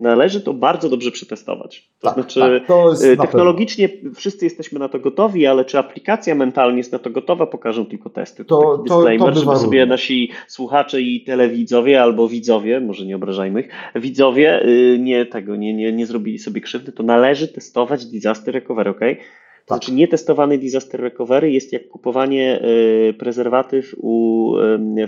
należy to bardzo dobrze przetestować. To tak, znaczy, tak, to y, technologicznie wszyscy jesteśmy na to gotowi, ale czy aplikacja mentalnie jest na to gotowa, pokażą tylko testy. To, to taki disclaimer, żeby sobie nasi słuchacze i telewidzowie albo widzowie, może nie obrażajmy ich, widzowie y, nie tego, nie, nie, nie zrobili sobie krzywdy, to należy testować disaster recovery, ok? To tak. znaczy nietestowany disaster recovery jest jak kupowanie y, prezerwatyw u,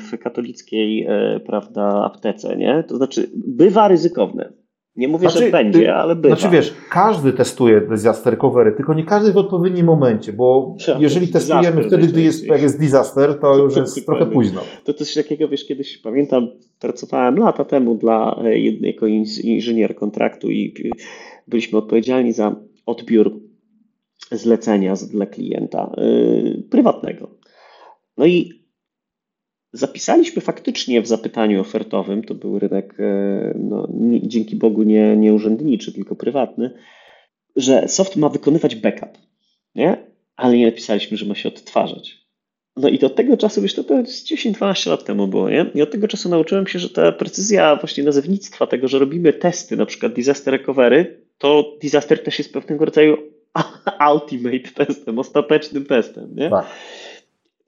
w katolickiej prawda, aptece, nie? To znaczy bywa ryzykowne. Nie mówię, znaczy, że będzie, ale bywa. Znaczy wiesz, każdy testuje disaster recovery, tylko nie każdy w odpowiednim momencie, bo jeżeli testujemy wtedy, gdy jest, jak jest disaster, to już jest trochę późno. To coś takiego, wiesz, kiedyś pamiętam, pracowałem lata temu dla e, jednego inżynier kontraktu i byliśmy odpowiedzialni za odbiór zlecenia dla klienta yy, prywatnego. No i Zapisaliśmy faktycznie w zapytaniu ofertowym, to był rynek e, no, nie, dzięki Bogu nie, nie urzędniczy, tylko prywatny, że soft ma wykonywać backup, nie? ale nie napisaliśmy, że ma się odtwarzać. No i do tego czasu, wiesz, to, to jest 10-12 lat temu było, nie? I od tego czasu nauczyłem się, że ta precyzja właśnie nazewnictwa tego, że robimy testy, na przykład disaster recovery, to disaster też jest pewnego rodzaju ultimate testem, ostatecznym testem, nie? Tak.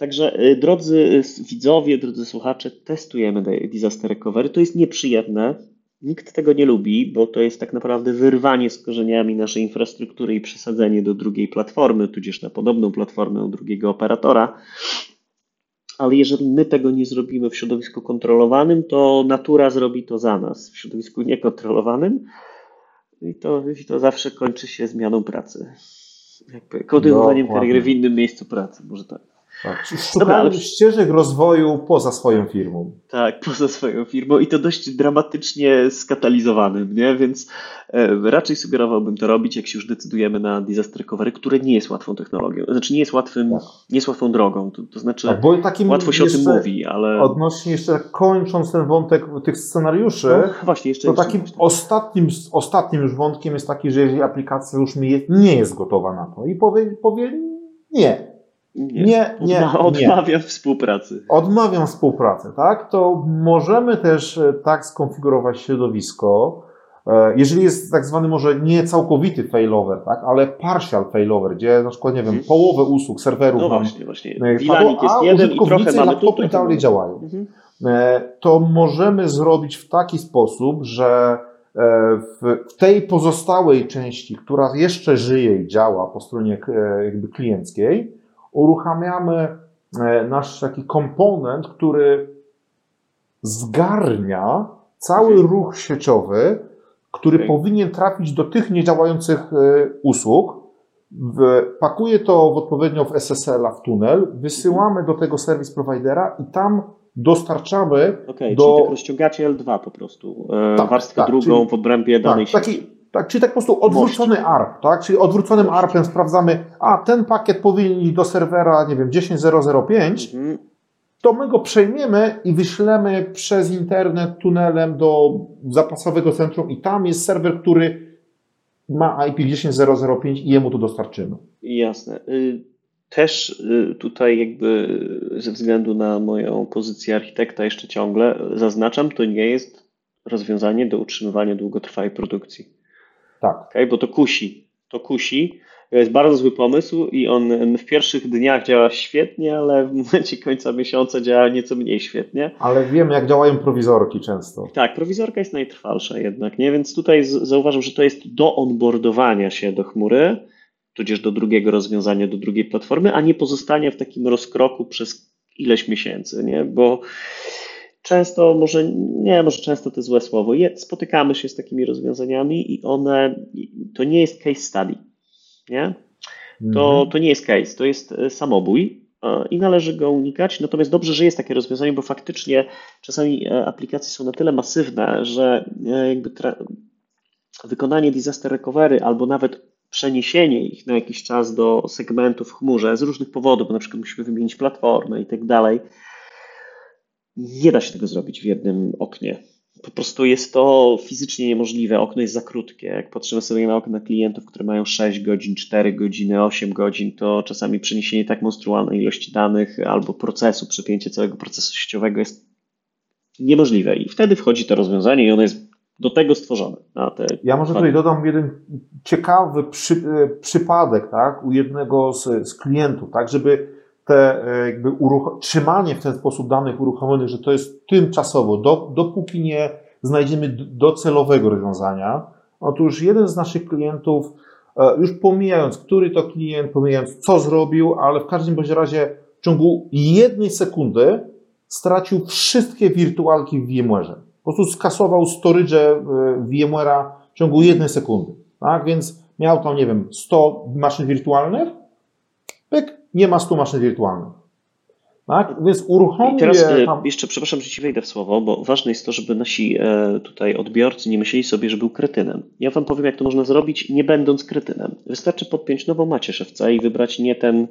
Także y, drodzy y, widzowie, drodzy słuchacze, testujemy disaster recovery. To jest nieprzyjemne. Nikt tego nie lubi, bo to jest tak naprawdę wyrwanie z korzeniami naszej infrastruktury i przesadzenie do drugiej platformy, tudzież na podobną platformę u drugiego operatora. Ale jeżeli my tego nie zrobimy w środowisku kontrolowanym, to natura zrobi to za nas. W środowisku niekontrolowanym i to, i to zawsze kończy się zmianą pracy. Jakby kontynuowaniem kariery w innym miejscu pracy, może tak. Tak, Dobra, ale... ścieżek rozwoju poza swoją firmą. Tak, poza swoją firmą i to dość dramatycznie skatalizowanym, nie? Więc e, raczej sugerowałbym to robić, jak się już decydujemy na disaster recovery, które nie jest łatwą technologią. Znaczy nie jest łatwym, tak. nie jest łatwą drogą. To, to znaczy tak, łatwo się o tym mówi, ale... Odnośnie jeszcze kończąc ten wątek tych scenariuszy, no, właśnie, jeszcze to takim ostatnim, ostatnim już wątkiem jest taki, że jeżeli aplikacja już nie jest gotowa na to i powie, powie nie, nie, nie, nie odmawiam nie. współpracy. Odmawiam współpracy, tak? To możemy też e, tak skonfigurować środowisko, e, jeżeli jest tak zwany może nie całkowity failover, tak, ale partial failover, gdzie na przykład, nie wiem, hmm. połowę usług, serwerów no mam, właśnie, właśnie. Wilanik jest jeden i trochę mamy tu, dalej działają. Mhm. To możemy zrobić w taki sposób, że w tej pozostałej części, która jeszcze żyje i działa po stronie jakby klienckiej, uruchamiamy e, nasz taki komponent, który zgarnia cały ruch sieciowy, który okay. powinien trafić do tych niedziałających e, usług, pakuje to w odpowiednio w SSL-a w tunel, wysyłamy do tego serwis providera i tam dostarczamy okay, do... Czyli tak rozciągacie L2 po prostu, e, tak, warstwę tak, drugą czyli, w odrębie danej tak, sieci. Taki, Tak, czyli tak po prostu odwrócony ARP, tak? Czyli odwróconym ARPem sprawdzamy, a ten pakiet powinien iść do serwera, nie wiem, 10005, mhm. to my go przejmiemy i wyślemy przez internet tunelem do zapasowego centrum i tam jest serwer, który ma IP 10005 i jemu to dostarczymy. Jasne. Y, też y, tutaj jakby ze względu na moją pozycję architekta jeszcze ciągle zaznaczam, to nie jest rozwiązanie do utrzymywania długotrwałej produkcji. Tak. Okay? Bo to kusi. To kusi. Jest bardzo zły pomysł i on w pierwszych dniach działa świetnie, ale w momencie końca miesiąca działa nieco mniej świetnie. Ale wiem, jak działają prowizorki często. Tak, prowizorka jest najtrwalsza jednak, nie? Więc tutaj zauważam, że to jest do onboardowania się do chmury, tudzież do drugiego rozwiązania, do drugiej platformy, a nie pozostania w takim rozkroku przez ileś miesięcy, nie? Bo często, może nie, może często to złe słowo, spotykamy się z takimi rozwiązaniami i one, to nie jest case study, nie? To, mhm. to nie jest case, to jest e, samobój e, i należy go unikać. Natomiast dobrze, że jest takie rozwiązanie, bo faktycznie czasami e, aplikacje są na tyle masywne, że jakby wykonanie disaster recovery albo nawet przeniesienie ich na jakiś czas do segmentów w chmurze z różnych powodów, bo na przykład musimy wymienić platformę i tak dalej, nie da się tego zrobić w jednym oknie. Po prostu jest to fizycznie niemożliwe. Okno jest za krótkie. Jak patrzymy sobie na okna klientów, które mają 6 godzin, 4 godziny, 8 godzin, to czasami przeniesienie tak monstrualnej ilości danych albo procesu, przepięcie całego procesu sieciowego jest niemożliwe. I wtedy wchodzi to rozwiązanie i ono jest do tego stworzone. ja może tutaj dodam jeden ciekawy przy, e, przypadek tak, u jednego z, z klientów, tak, żeby te e, jakby uruch- trzymanie w ten sposób danych uruchomionych, że to jest tymczasowo, do, dopóki nie znajdziemy docelowego rozwiązania. Otóż jeden z naszych klientów, e, już pomijając, który to klient, pomijając co zrobił, ale w każdym bądź razie w ciągu jednej sekundy stracił wszystkie wirtualki w VMware'ze. Po prostu skasował storage e, VMware'a w ciągu jednej sekundy. Tak? Więc miał tam, nie wiem, 100 maszyn wirtualnych, pyk, nie ma 100 maszyn wirtualnych. Tak? Więc uruchomię. I teraz e, tam... jeszcze, przepraszam, że ci wejdę w słowo, bo ważne jest to, żeby nasi e, tutaj odbiorcy nie myśleli sobie, że był kretynem. Ja wam powiem, jak to można zrobić, nie będąc kretynem. Wystarczy podpiąć nową macierzewce i wybrać nie ten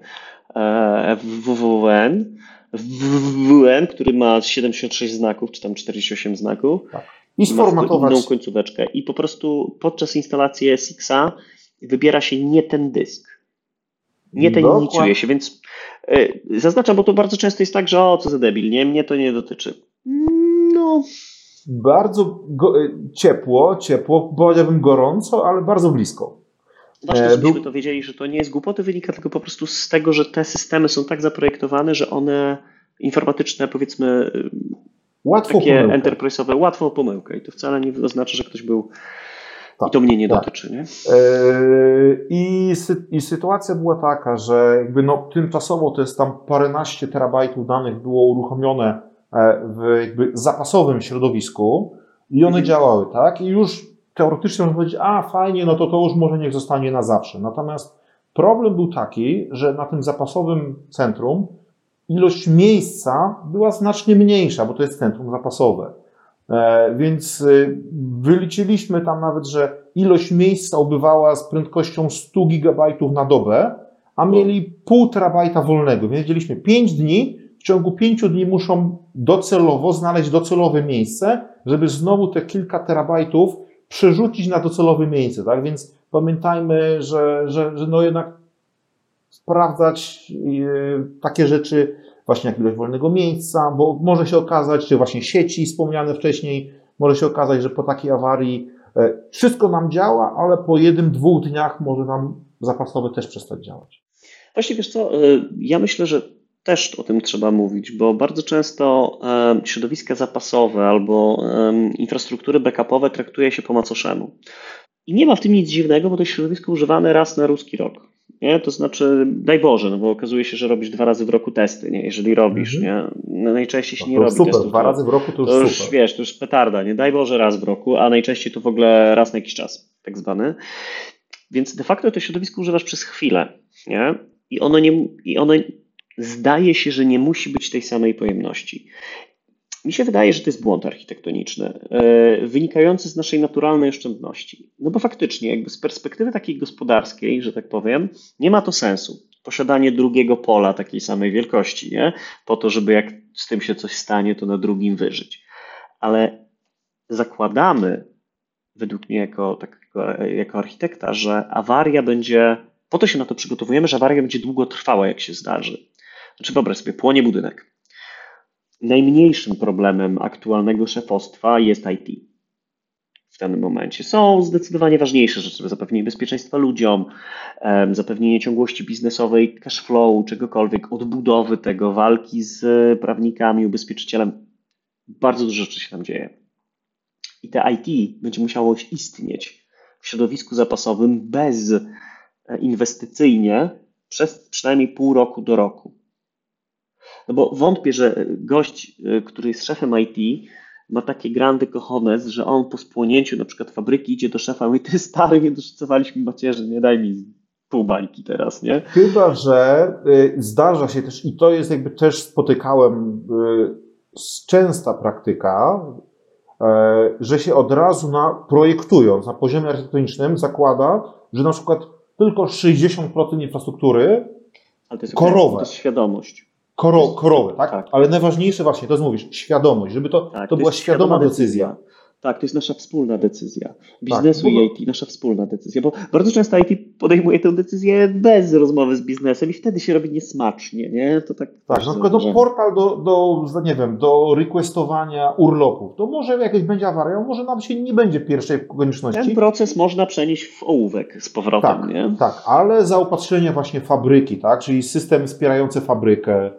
e, WWN, WWN, który ma 76 znaków, czy tam 48 znaków. Tak. I sformatować. inną końcóweczkę. I po prostu podczas instalacji SX-a wybiera się nie ten dysk nie tajemnicuje się, więc yy, zaznaczam, bo to bardzo często jest tak, że o, co za debil, nie, mnie to nie dotyczy. No. Bardzo go, e, ciepło, ciepło, powiedziałbym gorąco, ale bardzo blisko. Ważne, e, żebyśmy to wiedzieli, że to nie jest głupoty, wynika tylko po prostu z tego, że te systemy są tak zaprojektowane, że one informatyczne, powiedzmy, łatwo takie enterprise'owe, łatwo o pomyłkę. I to wcale nie oznacza, że ktoś był tak, I to mnie nie tak. dotyczy, nie? Yy, I, I sytuacja była taka, że jakby no, tymczasowo to jest tam paręnaście terabajtów danych było uruchomione e, w jakby zapasowym środowisku i one mhm. działały, tak? I już teoretycznie można powiedzieć, a fajnie, no to to już może niech zostanie na zawsze. Natomiast problem był taki, że na tym zapasowym centrum ilość miejsca była znacznie mniejsza, bo to jest centrum zapasowe. E, więc y, wyliczyliśmy tam nawet, że ilość miejsca obywała z prędkością 100 GB na dobę, a mieli pół terabajta wolnego. Więc wiedzieliśmy 5 dni, w ciągu 5 dni muszą docelowo znaleźć docelowe miejsce, żeby znowu te kilka terabajtów przerzucić na docelowe miejsce. Tak? Więc pamiętajmy, że, że, że no jednak sprawdzać y, takie rzeczy właśnie jak ilość wolnego miejsca, bo może się okazać, czy właśnie sieci wspomniane wcześniej, może się okazać, że po takiej awarii e, wszystko nam działa, ale po jednym, dwóch dniach może nam zapasowy też przestać działać. Właśnie wiesz co, e, ja myślę, że też o tym trzeba mówić, bo bardzo często e, środowiska zapasowe albo infrastruktury backupowe traktuje się po macoszemu. I nie ma w tym nic dziwnego, bo to środowisko używane raz na ruski rok. Nie? To znaczy, daj Boże, no bo okazuje się, że robisz dwa razy w roku testy, nie? jeżeli robisz, mhm. nie? No najczęściej się no nie robi super, testów. Dwa razy w roku to już, to już super. wiesz, to już petarda, nie? Daj Boże raz w roku, a najczęściej to w ogóle raz na jakiś czas, tak zwany. Więc de facto to środowisko używasz przez chwilę, nie? I ono, nie, i ono zdaje się, że nie musi być tej samej pojemności. Mi się wydaje, że to jest błąd architektoniczny, yy, wynikający z naszej naturalnej oszczędności. No bo faktycznie, jakby z perspektywy takiej gospodarskiej, że tak powiem, nie ma to sensu. Posiadanie drugiego pola takiej samej wielkości, nie? Po to, żeby jak z tym się coś stanie, to na drugim wyżyć. Ale zakładamy, według mnie jako, jako architekta, że awaria będzie, po to się na to przygotowujemy, że awaria będzie długo trwała, jak się zdarzy. Znaczy wyobraź sobie, płonie budynek. Najmniejszym problemem aktualnego szefostwa jest IT w danym momencie. Są zdecydowanie ważniejsze rzeczy, zapewnienie bezpieczeństwa ludziom, zapewnienie ciągłości biznesowej, cash flow, czegokolwiek, odbudowy tego, walki z prawnikami, ubezpieczycielem. Bardzo dużo rzeczy się tam dzieje. I te IT będzie musiało istnieć w środowisku zapasowym bez e, inwestycyjnie przez przynajmniej pół roku do roku. No bo wątpię, że gość, e, który jest szefem IT, ma takie grandy cojones, że on po spłonięciu na przykład fabryki idzie do szefa i mówi, ty stary, nie doszycowaliśmy macierzy, nie daj mi pół bańki teraz, nie? Chyba, że y, zdarza się też i to jest jakby też spotykałem y, częsta praktyka, y, że się od razu na, projektując na poziomie architektonicznym zakłada, że na przykład tylko 60% infrastruktury Ale to jest, korowe. To jest świadomość. Koro, korowe, tak? Tak. Ale najważniejsze właśnie, to mówisz, świadomość, żeby to, Tak, to była jest świadoma decyzja. Tak, to jest nasza wspólna decyzja. Biznesu Tak, i IT, nasza wspólna decyzja. Bo bardzo często IT podejmuje tę decyzję bez rozmowy z biznesem i wtedy się robi niesmacznie, nie? To tak. Tak, na przykład zauważyłem. portal do, do, nie wiem, do requestowania urlopów. To może jakaś będzie awaria, może nam się nie będzie pierwszej konieczności. Ten proces można przenieść w ołówek z powrotem, Tak, nie? tak, ale zaopatrzenie właśnie fabryki, tak, czyli system wspierający fabrykę,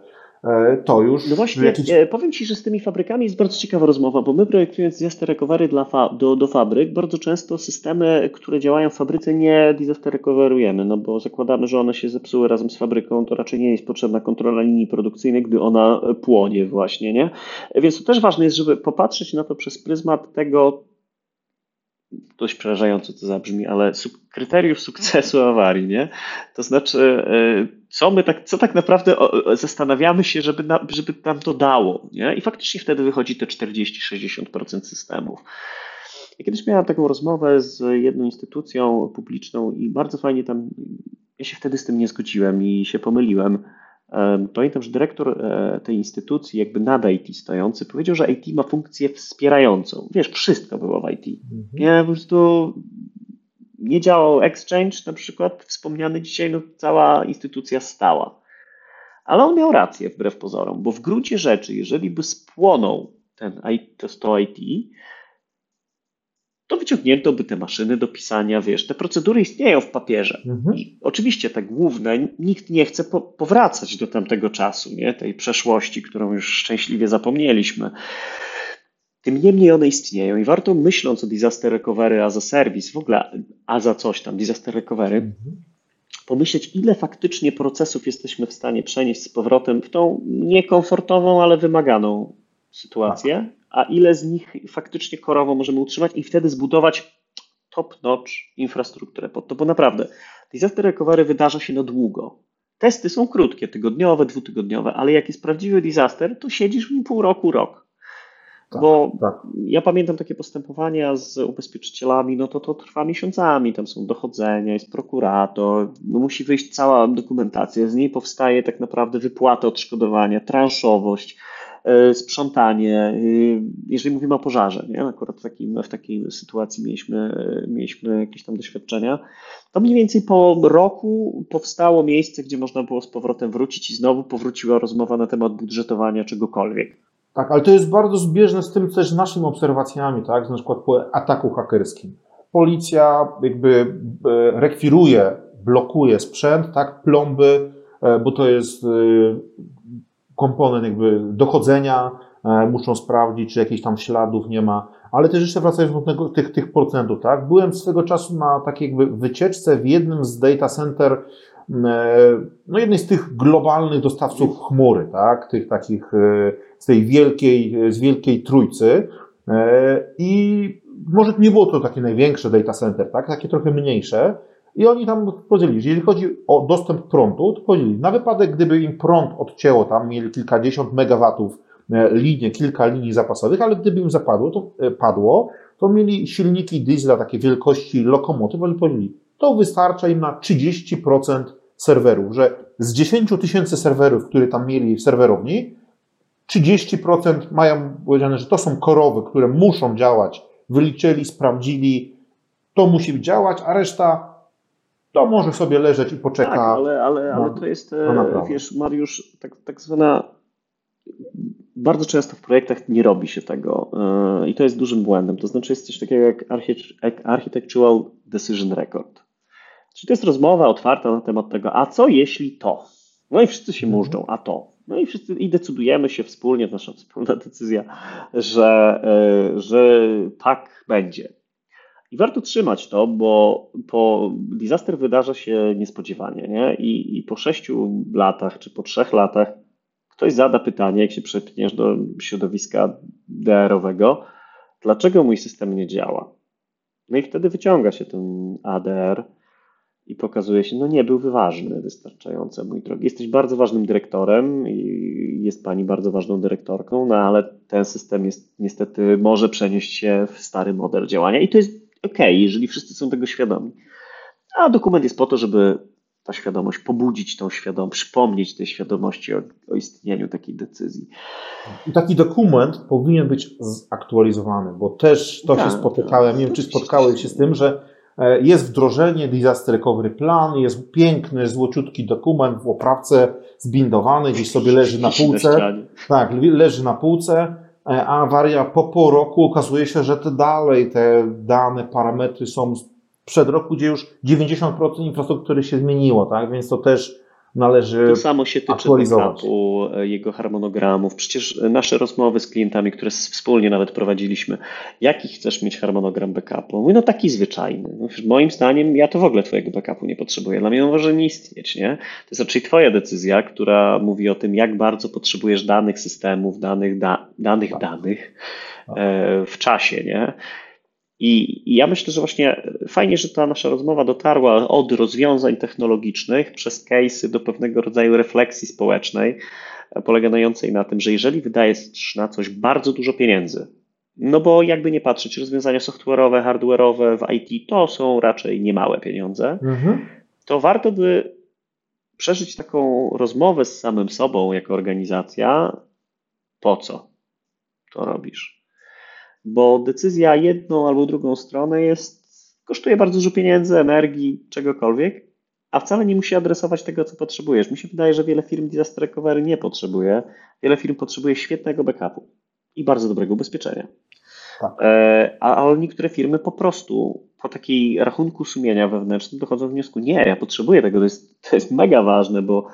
to już No właśnie, jakiś... e, powiem Ci, że z tymi fabrykami jest bardzo ciekawa rozmowa, bo my projektując disaster recovery dla fa- do, do fabryk, bardzo często systemy, które działają w fabryce nie disaster recoverujemy, no bo zakładamy, że one się zepsuły razem z fabryką, to raczej nie jest potrzebna kontrola linii produkcyjnej, gdy ona e, płonie właśnie, nie? Więc to też ważne jest, żeby popatrzeć na to przez pryzmat tego, dość przerażająco to zabrzmi, ale kryteriów sukcesu awarii, nie? To znaczy, e, co my tak, co tak naprawdę zastanawiamy się, żeby, na, żeby nam to dało, nie? I faktycznie wtedy wychodzi te 40-60% systemów. Ja kiedyś miałem taką rozmowę z jedną instytucją publiczną i bardzo fajnie tam, ja się wtedy z tym nie zgodziłem i się pomyliłem. Em, Pamiętam, że dyrektor e, tej instytucji, jakby nad IT stojący, powiedział, że IT ma funkcję wspierającą. Wiesz, wszystko było w IT. Mhm. Nie, po prostu nie działał Exchange, na przykład wspomniany dzisiaj, no cała instytucja stała. Ale on miał rację wbrew pozorom, bo w gruncie rzeczy, jeżeli by spłonął ten to 100 IT, to wyciągnięto by te maszyny do pisania, wiesz, te procedury istnieją w papierze. Mhm. I oczywiście te główne, nikt nie chce po, powracać do tamtego czasu, nie? tej przeszłości, którą już szczęśliwie zapomnieliśmy. Tym niemniej one istnieją i warto myśląc o disaster recovery as a service, w ogóle a za coś tam, disaster recovery, Mhm. pomyśleć, ile faktycznie procesów jesteśmy w stanie przenieść z powrotem w tą niekomfortową, ale wymaganą sytuację, a ile z nich faktycznie korowo możemy utrzymać i wtedy zbudować top-notch infrastrukturę pod to, bo naprawdę disaster recovery wydarza się na długo. Testy są krótkie, tygodniowe, dwutygodniowe, ale jak jest prawdziwy disaster, to siedzisz w nim pół roku, rok. Tak, Bo tak. ja pamiętam takie postępowania z ubezpieczycielami, no to to trwa miesiącami, tam są dochodzenia, jest prokurator, no musi wyjść cała dokumentacja, z niej powstaje tak naprawdę wypłata odszkodowania, transzowość, yy, sprzątanie, yy, jeżeli mówimy o pożarze, nie? akurat w, takim, w takiej sytuacji mieliśmy, yy, mieliśmy jakieś tam doświadczenia, to mniej więcej po roku powstało miejsce, gdzie można było z powrotem wrócić i znowu powróciła rozmowa na temat budżetowania czegokolwiek. Tak, ale to jest bardzo zbieżne z tym też naszymi obserwacjami, tak, na przykład po ataku hakerskim. Policja jakby e, rekwiruje, blokuje sprzęt, tak, plomby, e, bo to jest e, komponent jakby dochodzenia, muszą sprawdzić, czy jakichś tam śladów nie ma, ale też jeszcze wracając do tego, tych, tych procentów, tak, byłem swego czasu na takiej jakby wycieczce w jednym z data center, no jednej z tych globalnych dostawców chmury, tak, tych takich e, z tej wielkiej, z wielkiej trójcy. E, i może nie było to takie największe data center, tak, takie trochę mniejsze. I oni tam powiedzieli, że jeżeli chodzi o dostęp prądu, to powiedzieli, na wypadek gdyby im prąd odcięło, tam mieli kilkadziesiąt megawatów linie, kilka linii zapasowych, ale gdyby im zapadło, to, padło, to mieli silniki diesla takie wielkości lokomotyw, ale powiedzieli, to wystarcza im na 30% serwerów, że z 10 tysięcy serwerów, które tam mieli w serwerowni, 30% mają powiedziane, że to są korowy, które muszą działać. Wyliczyli, sprawdzili, to musi działać, a reszta to może sobie leżeć i poczeka. Tak, ale, ale, ale to jest, e, wiesz, Mariusz, tak, tak zwana. Bardzo często w projektach nie robi się tego e, i to jest dużym błędem. To znaczy jest coś takiego jak Architectural Decision Record. Czyli to jest rozmowa otwarta na temat tego, a co jeśli to? No i wszyscy się mhm. mużdżą, a to. No i wszyscy i decydujemy się wspólnie, to nasza wspólna decyzja, że, e, że tak będzie. I warto trzymać to, bo po disaster wydarza się niespodziewanie, nie? I, I po sześciu latach, czy po trzech latach ktoś zada pytanie, jak się przepniesz do środowiska DR-owego, dlaczego mój system nie działa? No i wtedy wyciąga się ten ADR, i pokazuje się, no nie był ważny wystarczająco, mój drogi. Jesteś bardzo ważnym dyrektorem i jest pani bardzo ważną dyrektorką, no ale ten system jest niestety może przenieść się w stary model działania i to jest ok, jeżeli wszyscy są tego świadomi. A dokument jest po to, żeby ta świadomość, pobudzić tą świadomość, przypomnieć tej świadomości o, o istnieniu takiej decyzji. I taki dokument powinien być zaktualizowany, bo też to tak, się spotykałem, tak, nie wiem, czy spotkałeś się z tym, że jest wdrożenie Disaster Recovery Plan, jest piękny, złociutki dokument w oprawce zbindowany, gdzieś sobie leży na półce. Tak, leży na półce, e, a awaria po pół roku okazuje się, że te dalej, te dane, parametry są przed roku, gdzie już 90% infrastruktury się zmieniło, tak? Więc to też należy To samo się tyczy backupu, e, jego harmonogramów. Przecież nasze rozmowy z klientami, które wspólnie nawet prowadziliśmy, jaki chcesz mieć harmonogram backupu? Mówię, no taki zwyczajny. No, moim zdaniem ja to w ogóle twojego backupu nie potrzebuję. Dla mnie on może nie istnieć, nie? To jest raczej twoja decyzja, która mówi o tym, jak bardzo potrzebujesz danych systemów, danych, da, danych, tak. danych tak. e, w czasie, nie? I, I, ja myślę, że właśnie fajnie, że ta nasza rozmowa dotarła od rozwiązań technologicznych przez case'y do pewnego rodzaju refleksji społecznej, polegającej na tym, że jeżeli wydajesz na coś bardzo dużo pieniędzy, no bo jakby nie patrzeć, rozwiązania software'owe, hardware'owe w IT to są raczej niemałe pieniądze, mhm. to warto by przeżyć taką rozmowę z samym sobą jako organizacja, po co to robisz bo decyzja jedną albo drugą stronę jest, kosztuje bardzo dużo pieniędzy, energii, czegokolwiek, a wcale nie musi adresować tego, co potrzebujesz. Mi się wydaje, że wiele firm disaster recovery nie potrzebuje. Wiele firm potrzebuje świetnego backupu i bardzo dobrego ubezpieczenia. Tak. E, ale niektóre firmy po prostu po takiej rachunku sumienia wewnętrznym dochodzą do wniosku, nie, ja potrzebuję tego, to jest, to jest mega ważne, bo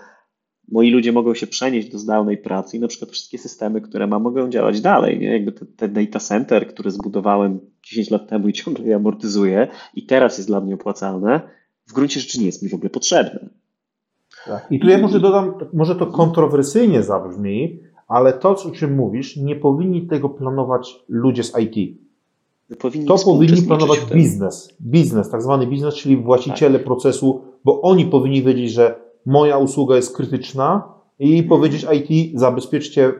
moi ludzie mogą się przenieść do zdalnej pracy i na przykład wszystkie systemy, które mam, mogą działać dalej. Nie? Jakby ten data center, który zbudowałem 10 lat temu i ciągle je amortyzuję i teraz jest dla mnie opłacalne, w gruncie rzeczy nie jest mi w ogóle potrzebne. Tak. I tu ja może dodam, może to kontrowersyjnie zabrzmi, ale to, o czym mówisz, nie powinni tego planować ludzie z IT. Powinni to powinni planować biznes. Biznes, tak zwany biznes, czyli właściciele tak. procesu, bo oni powinni wiedzieć, że moja usługa jest krytyczna i mhm. powiedzieć IT, zabezpieczcie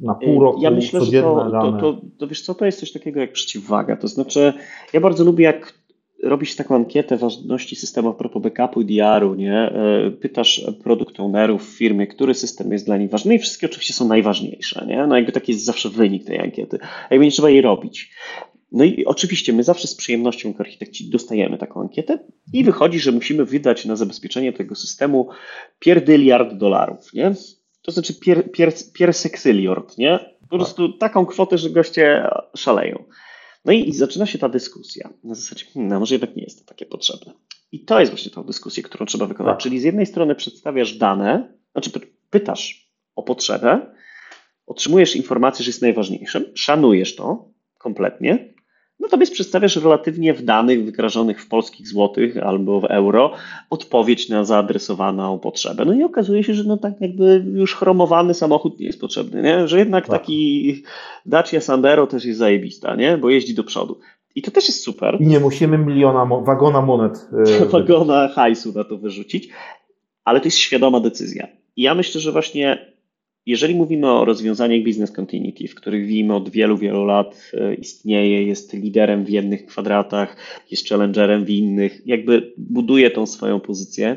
na pół roku ja myślę, że to, to, to, to, wiesz co, to jest coś takiego jak przeciwwaga. To znaczy, ja bardzo lubię, jak robisz taką ankietę ważności systemu a propos backupu i DR-u, nie? E, pytasz produkt ownerów w firmie, który system jest dla nich ważny i wszystkie oczywiście są najważniejsze, nie? No jakby taki jest zawsze wynik tej ankiety. Jakby nie trzeba jej robić. No i oczywiście my zawsze z przyjemnością jako architekci dostajemy taką ankietę i wychodzi, że musimy wydać na zabezpieczenie tego systemu pierdyliard dolarów, nie? To znaczy pier, pier, pierseksyliard, nie? Po prostu taką kwotę, że goście szaleją. No i, i zaczyna się ta dyskusja. Na zasadzie, hmm, no może jednak nie jest to takie potrzebne. I to jest właśnie ta dyskusja, którą trzeba wykonać. Tak. Czyli z jednej strony przedstawiasz dane, znaczy pytasz o potrzebę, otrzymujesz informację, że jest najważniejszym, szanujesz to kompletnie, Natomiast przedstawiasz relatywnie w danych wyrażonych w polskich złotych albo w euro odpowiedź na zaadresowaną potrzebę. No i okazuje się, że no tak jakby już chromowany samochód nie jest potrzebny, nie? że jednak tak. taki Dacia Sandero też jest zajebista, nie? bo jeździ do przodu. I to też jest super. I nie musimy miliona, wagona monet. Yy... Wagona hajsu na to wyrzucić, ale to jest świadoma decyzja. I ja myślę, że właśnie jeżeli mówimy o rozwiązaniach business continuity, w których Vim od wielu, wielu lat e, istnieje, jest liderem w jednych kwadratach, jest challengerem w innych, jakby buduje tą swoją pozycję,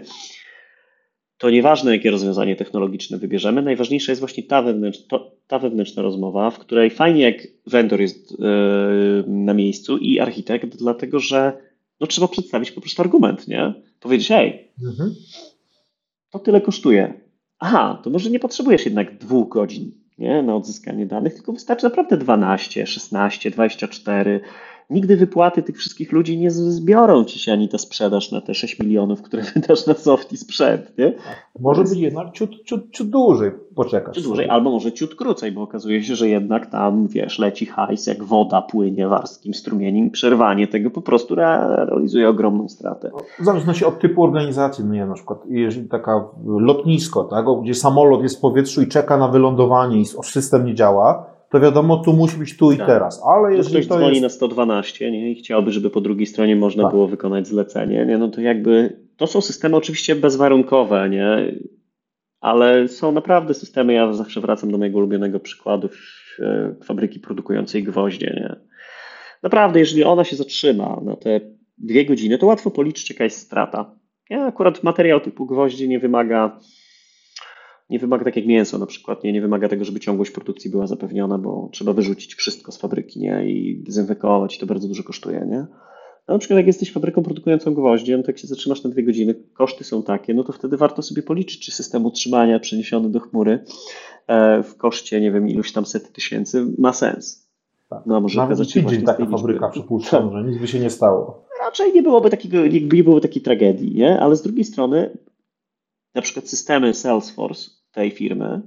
to nieważne, jakie rozwiązanie technologiczne wybierzemy, najważniejsza jest właśnie ta wewnętrzna, ta wewnętrzna rozmowa, w której fajnie jak vendor jest e, na miejscu i architekt, dlatego że no, trzeba przedstawić po prostu argument, nie? Powiedzieć, hej, mhm. to tyle kosztuje. Aha, to może nie potrzebujesz jednak dwóch godzin nie, na odzyskanie danych, tylko wystarczy naprawdę 12, 16, 24 nigdy wypłaty tych wszystkich ludzi nie zbiorą ci się ani ta sprzedaż na te 6 milionów, które wydasz na soft i sprzęt. Nie? Może być jednak ciut, ciut, ciut dłużej poczekać. Ciut dłużej, albo może ciut krócej, bo okazuje się, że jednak tam, wiesz, leci hajs, jak woda płynie warskim strumieniem, przerwanie tego po prostu realizuje ogromną stratę. W zależności od typu organizacji, no nie, na przykład jeżeli taka lotnisko, tak, gdzie samolot jest w powietrzu i czeka na wylądowanie i system nie działa, to wiadomo, tu musi być tu i tak. teraz. Ale jeżeli ktoś to dzwoni jest... na 112 nie, i chciałby, żeby po drugiej stronie można tak. było wykonać zlecenie, nie, no to jakby to są systemy oczywiście bezwarunkowe, nie, ale są naprawdę systemy, ja zawsze wracam do mojego ulubionego przykładu e, fabryki produkującej gwoździe. Nie. Naprawdę, jeżeli ona się zatrzyma na te dwie godziny, to łatwo policzyć, jaka jest strata. Ja akurat materiał typu gwoździe nie wymaga nie wymaga tak jak mięso na przykład, nie, nie wymaga tego, żeby ciągłość produkcji była zapewniona, bo trzeba wyrzucić wszystko z fabryki nie? i dezynfekować i to bardzo dużo kosztuje. Nie? No, na przykład jak jesteś fabryką produkującą gwoździe, to jak się zatrzymasz na dwie godziny, koszty są takie, no to wtedy warto sobie policzyć, czy system utrzymania przeniesiony do chmury e, w koszcie, nie wiem, iluś tam set tysięcy ma sens. Tak. No, może Nawet tydzień taka fabryka, przypuszczam, że nic by się nie stało. Raczej nie byłoby takiego, nie byłoby takiej tragedii, nie? ale z drugiej strony na przykład systemy Salesforce tej firmy,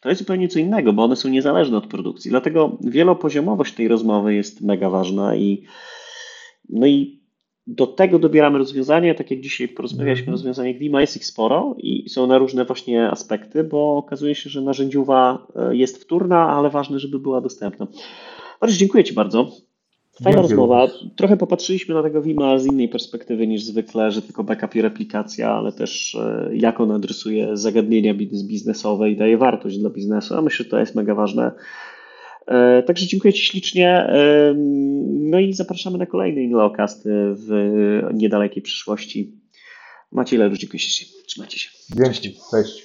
to jest zupełnie co innego, bo one są niezależne od produkcji. Dlatego wielopoziomowość tej rozmowy jest mega ważna i no i do tego dobieramy rozwiązania, tak jak dzisiaj porozmawialiśmy o mhm. rozwiązaniach Vima, jest ich sporo i są na różne właśnie aspekty, bo okazuje się, że narzędziowa e, jest wtórna, ale ważne, żeby była dostępna. Bardzo dziękuję Ci bardzo. Fajna rozmowa. Trochę popatrzyliśmy na tego Wima z innej perspektywy niż zwykle, że tylko backup i replikacja, ale też e, jak on adresuje zagadnienia biznesowe i daje wartość dla biznesu. A myślę, że to jest mega ważne. E, także dziękuję Ci ślicznie. No i zapraszamy na kolejny Inlocast w niedalekiej przyszłości. Macie ile ludzi? Trzymajcie się. Dzięki. Cześć.